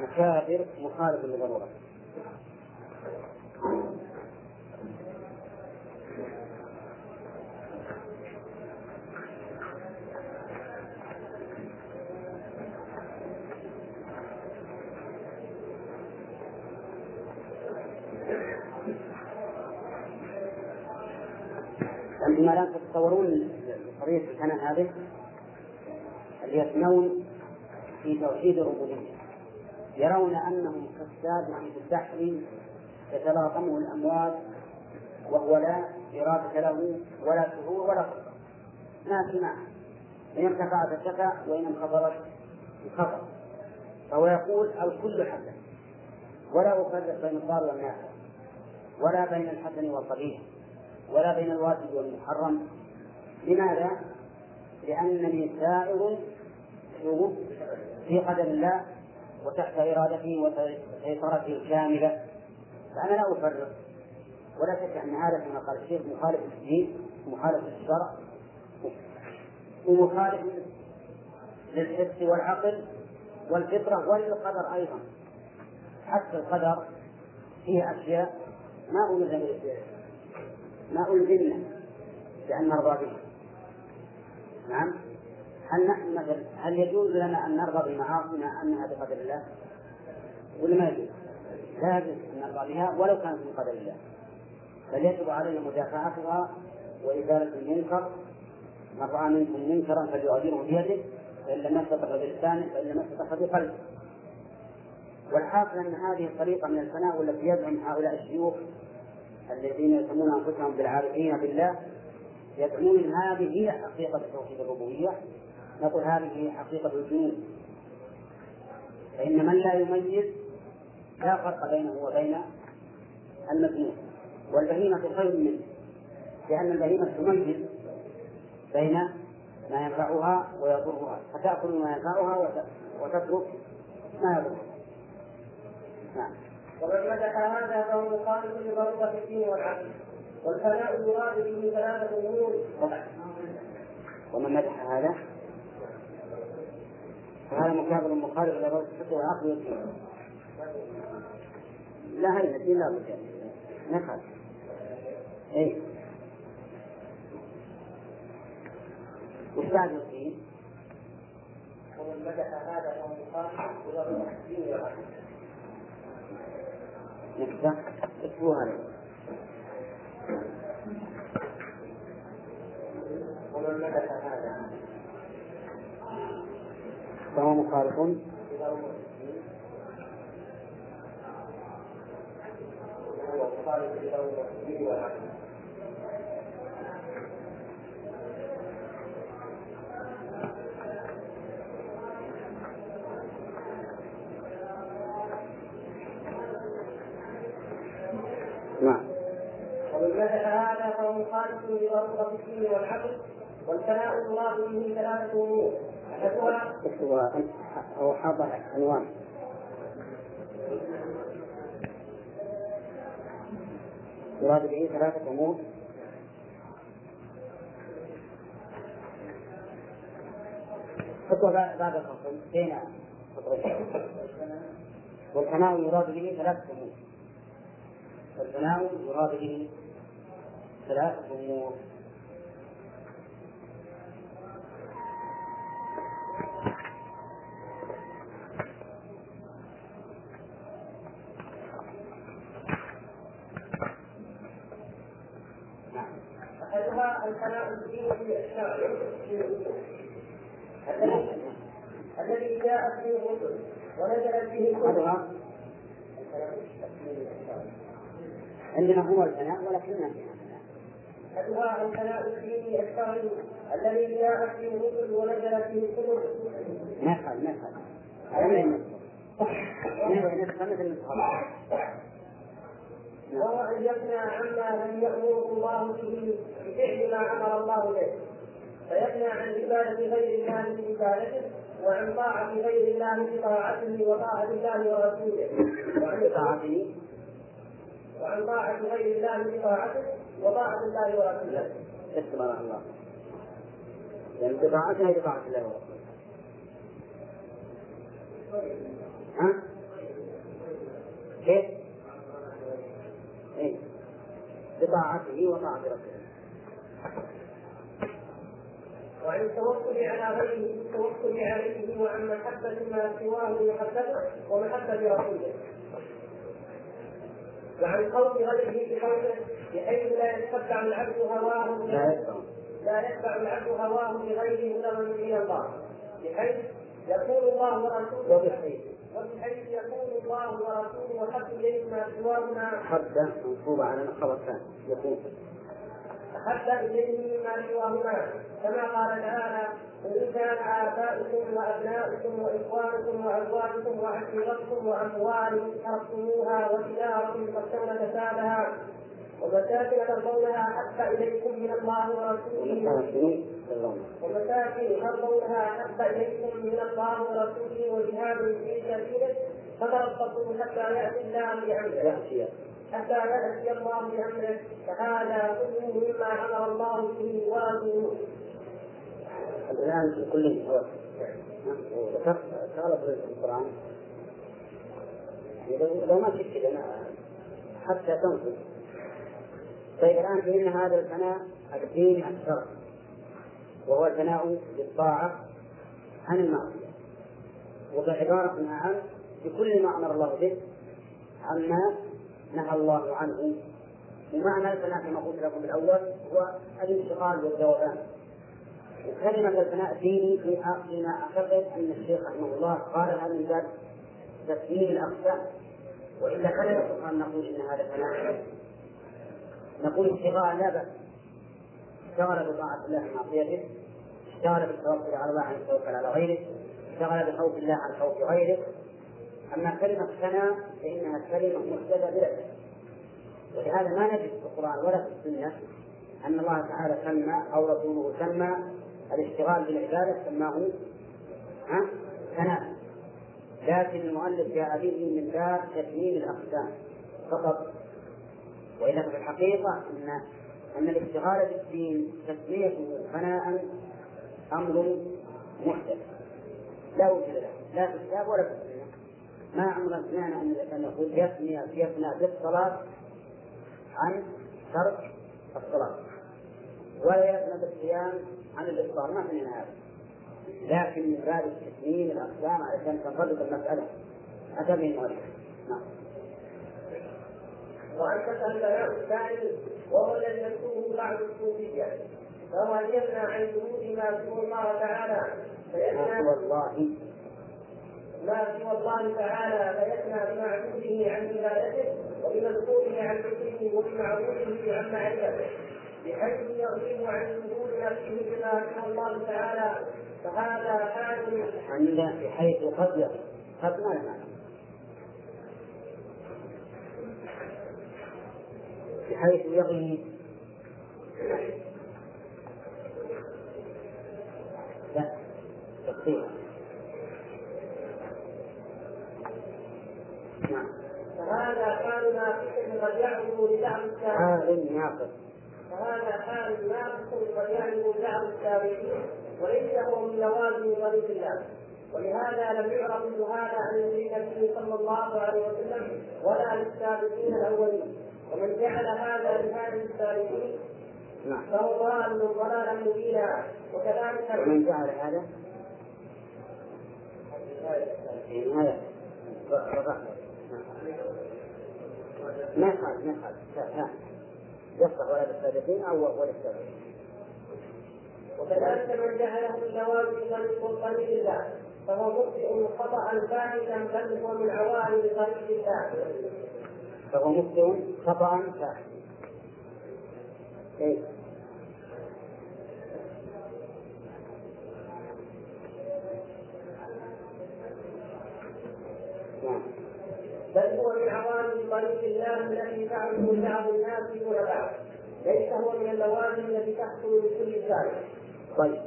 Speaker 1: مكابر مخالف للضرورة. أنتم الآن تتصورون قضية الحنان هذه يفنون في توحيد الربوبية. يرون أنهم كالسابح في البحر يتلاطمه الأمواج وهو لا إرادة له ولا سهول ولا فقر ما معه إن ارتفعت ارتفع وإن انخفضت انخفض فهو يقول الكل حسن. ولا أفرق بين الضار والنافع ولا بين الحسن والقبيح. ولا بين الواجب والمحرم. لماذا؟ لأنني سائر في قدر الله وتحت إرادته وسيطرته الكاملة فأنا لا أفرق. ولا شك أن هذا كما قال الشيخ مخالف للدين مخالف للشرع ومخالف للحس والعقل والفطرة وللقدر أيضا. حتى القدر فيه أشياء ما ألزم ما ألزمنا بأن نرضى بها نعم. هل نحن مثلا هل يجوز لنا أن نرضى بمعاصينا أنها بقدر الله؟ ولا ما يجوز؟ لا يجوز أن نرضى بها ولو كانت من قدر الله. بل يجب علينا مدافعتها وإزالة المنكر. من رأى منكم منكرا فليغيره بيده فإن لم يستطع بلسانه فإن لم يستطع بقلبه. والحاصل أن هذه الطريقة من الفناء والتي يزعم هؤلاء الشيوخ الذين يسمون أنفسهم بالعارفين بالله يزعمون أن هذه هي حقيقة توحيد الربوبية. نقول هذه حقيقة الجنون فإن من لا يميز لا فرق بينه وبين المجنون والبهيمة خير منه لأن البهيمة تميز بين ما ينفعها ويضرها. فتأكل ما ينفعها وتترك ما يضرها.
Speaker 2: نعم. ومن مدح هذا فهو مخالف لضرورة الدين والعقل والفناء يراد به ثلاثة أمور.
Speaker 1: ومن مدح هذا؟ فهذا مكابر مخالف لضرورة الفقه والعقل والدين. لا هي الدين لا بد نفعل اي وش بعد الدين؟
Speaker 2: ومن مدح هذا فهو مخالف لضرورة الدين والعقل
Speaker 1: نكتة اكتبوها
Speaker 2: ومن مدح هذا
Speaker 1: فهو مخالف.
Speaker 2: وهو مخالف. لضرورة الدين والعقل هذا مخالف لضرورة الدين والعقل والثناء الله به أحدها
Speaker 1: اكتبوها أنت أو حاضر عنوان. يراد به ثلاثة أمور. خطوة بعد الفصل بين خطوتين والثناء يراد به ثلاثة أمور. والثناء يراد به ثلاثة أمور.
Speaker 2: أحدها الديني الشرعي الذي جاءت به الرسل ونزلت به
Speaker 1: أحدها عندنا هو الثناء ولكن
Speaker 2: أحدها الثناء الديني الشرعي الذي جاءت به الرسل ونزلت به الكتب.
Speaker 1: نفعل مثل الصلاة
Speaker 2: وهو أن يبنى عما لم يأمره الله به بفعل ما أمر الله به. فيبنى عن عبادة غير الله بعبادته وعن طاعة غير الله بطاعته وطاعة الله ورسوله. وعن
Speaker 1: طاعته.
Speaker 2: وعن طاعة غير الله بطاعته وطاعة الله ورسوله
Speaker 1: استمر الله يعني بطاعتها بطاعة الله ورسوله ها؟ كيف؟ إيه؟ بطاعته وطاعة رسوله
Speaker 2: وعن التوكل على غيره بالتوكل عليه وعن محبة ما سواه محبته ومحبة رسوله وعن خوف غيره بخوفه بحيث لا يتبع العبد هواه
Speaker 1: لا يسمع
Speaker 2: لا يتبع العبد هواه بغير هدى من الله. بحيث يكون الله ورسوله
Speaker 1: وبحيث.
Speaker 2: وبحيث يكون الله ورسوله احب اليهما سواهما.
Speaker 1: حتى منصوبة على الخبر الثاني يكون
Speaker 2: أحب اليه مما سواهما. كما قال تعالى قل كان آباؤكم وأبناؤكم وإخوانكم وأزواجكم وعشيرتكم وأموال تركتموها وتجارة تخشون كسادها ومساكن ترضونها احب إليكم من الله ورسوله. ومساكن ترضونها احب إليكم من الله ورسوله وجهاد في سبيله. فتربصوا حتى يأتي الله
Speaker 1: بأمره.
Speaker 2: حتى يأتي الله بأمره. فهذا كله مما أمر الله به ورسوله.
Speaker 1: الآن في كل القرآن؟ يعني لو ما ما- حتى تنصب طيب الآن فهمنا هذا الفناء الديني الشرعي وهو الفناء بالطاعة عن المعصية وبعبارة أعم بكل ما أمر الله به عما نهى الله عنه. ومعنى الفناء كما قلت لكم الأول هو الانتقال والذوبان وكلمة الفناء الديني في فيما أعتقد أن الشيخ رحمه الله قالها من باب تسليم الأقسام. وإلا يصح أن نقول إن هذا فناء نقول اشتغال لا بأس. اشتغل بطاعة الله عن معصيته اشتغل بالتوكل على الله عن التوكل على غيره اشتغل بخوف الله عن خوف غيره. أما كلمة فناء فإنها كلمة محددة بلا شك. ولهذا ما نجد في القرآن ولا في السنة أن الله تعالى سمى أو رسوله سمى الاشتغال بالعبادة سماه ها؟ ثناء. لكن المؤلف جاء به من باب تكميل الأقسام فقط. وإلا في الحقيقة أن أن الاشتغال بالدين تسميته ثناء أمر محدث. لا وجود له. لا في الكتاب ولا في السنة. ما عمرنا سمعنا أن الإنسان يقول يثني يثنى بالصلاة عن ترك الصلاة. ولا يثنى بالصيام عن الإفطار. ما سمعنا هذا. لكن من باب تكميل الأقسام علشان تنضبط المسألة أتى به المؤلف نعم
Speaker 2: وأن البلاء الثاني وهو الذي يذكره بعض الصوفية فهو يمنع عن وجود ما سوى الله تعالى. فيثنى
Speaker 1: والله
Speaker 2: ما سوى الله تعالى. فيثنى بمعبوده عن عبادته وبمذكوره عن ذكره وبمعبوده عن معرفته. بحيث يغيب عن وجود نفسه بما سوى الله تعالى. فهذا حال
Speaker 1: عند بحيث قد قد ما له معنى بحيث يغني لا تفصيل نعم.
Speaker 2: فهذا حال ناقص قد يعبد لبعض السابقين
Speaker 1: حال ناقص
Speaker 2: فهذا حال ناقص قد يعبد لبعض السابقين وليس هو من لوازم طريق الله. ولهذا لم يعرف مثل هذا عن النبي صلى الله عليه وسلم ولا للسابقين الأولين. ومن جعل هذا لهذه السابقين
Speaker 1: نعم.
Speaker 2: فهو ضال ضلالا مبينا. وكذلك
Speaker 1: ومن جعل هذا؟ هذا ما يخالف ما يخالف. يصلح ولا للسابقين أو وللسابقين
Speaker 2: وكذلك من جعله من لوازم طريق الله فهو مخطئ خطأ فاحشا بل هو من عوالم طريق الله.
Speaker 1: فهو مخطئ خطأ فاحشا كيف؟ نعم
Speaker 2: بل هو من عوالم طريق الله التي تعرف بعض الناس دون بعض ليس هو من اللوازم التي تحصل لكل سالك
Speaker 1: طيب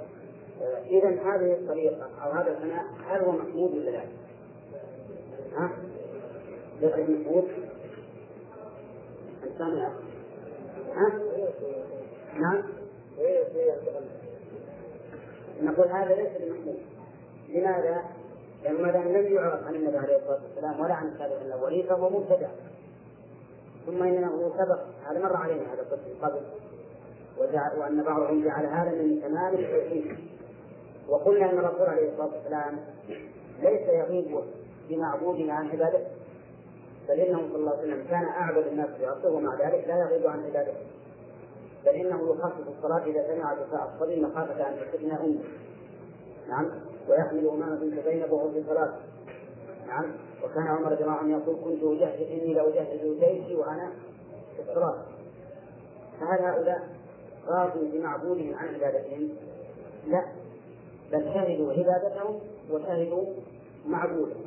Speaker 1: إذا هذه الطريقة أو هذا الثناء هل هو محمود ولا لا؟ ها؟ ليس محمود؟ أخي. ها؟ نعم؟ نقول هذا ليس بمحمود لماذا؟ لأن ما دام لم يعرف عن النبي عليه الصلاة والسلام ولا عن السابقين الأولين فهو مبتدع ثم إنه سبق هذا مر علينا هذا من قبل وأن بعضهم جعل هذا من تمام التوحيد وقلنا أن الرسول عليه الصلاة والسلام ليس يغيب بمعبوده عن عبادته بل إنه صلى الله عليه وسلم كان أعبد الناس في عصره ومع ذلك لا يغيب عن عبادته. بل إنه يخصص الصلاة إذا سمع بكاء الصبي مخافة أن تفتن أمه نعم. ويحمل أمامة بنت زينب وهو في صلاة. نعم. وكان عمر عنه يقول كنت أجهز إني لأجهز جيشي وأنا في الصلاة. فهل هؤلاء غافوا بمعبودهم عن عبادتهم؟ لا. بل شهدوا عبادتهم وشهدوا معبودهم.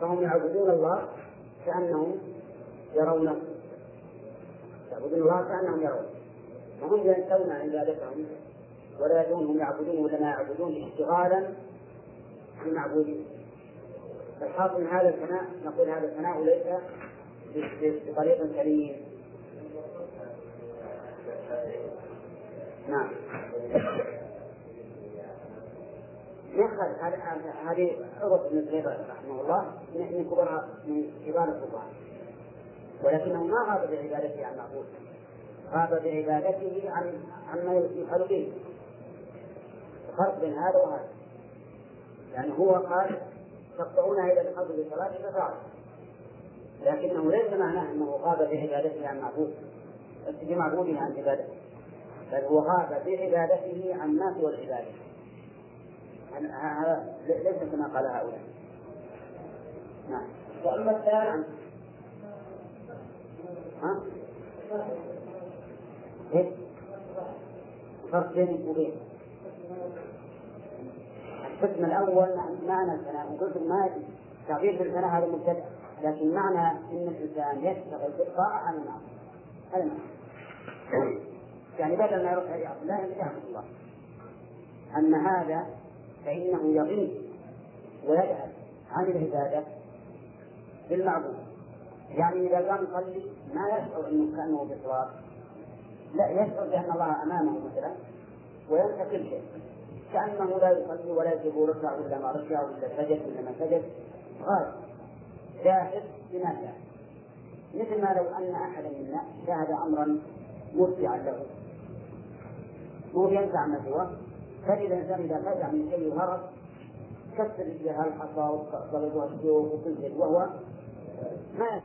Speaker 1: فهم يعبدون الله كأنهم يرونه يعبدون الله كأنهم يرونه وهم ينسون عبادتهم ولا يدونهم يعبدون ولا ما يعبدون اشتغالا بمعبودهم فالحاصل من هذا الثناء نقول هذا الثناء ليس بطريق سليم. نعم. يخرج هذه عروة ابن زبير رحمه الله من كبر من كبار الفقهاء ولكنه ما غاب بعبادته عن معبود غاب بعبادته عن عما يفعل به. فرق بين هذا وهذا. يعني هو قال تقطعونها إلى الحظ بالصلاة ففعل لكنه ليس معناه أنه غاب بعبادته عن معبود بمعبوده عن عبادته. بل هو غاب بعبادته عن ما سوى العبادة. هذا ليس كما قال هؤلاء. نعم.
Speaker 2: وأما الثاني
Speaker 1: ها؟ إيه؟ فرق بينك وبين القسم الأول معنى الثناء وقلت ما تعبير بالثناء هذا مبتدأ لكن معنى أن الإنسان يشتغل بالطاعة عن المعصية هذا معنى يعني بدل ما يروح يعبد الله يعبد الله. أما هذا فإنه يغيب ويذهب عن العبادة بالمعبود يعني إذا قام يصلي ما يشعر أنه كأنه في صلاة لا يشعر بأن الله أمامه مثلا وينسى كل شيء. كأنه لا يصلي ولا يجب ركع ولا ما ركع ولا سجد ولا ما سجد. غاية جاهد بما مثل ما لو أن أحدا منا شاهد أمرا مرجعا له. مو ينفع ما سواه فإذا الإنسان إذا فزع من شيء وهرب كسر رجلها الحصى وضربها السيوف شيء وهو ما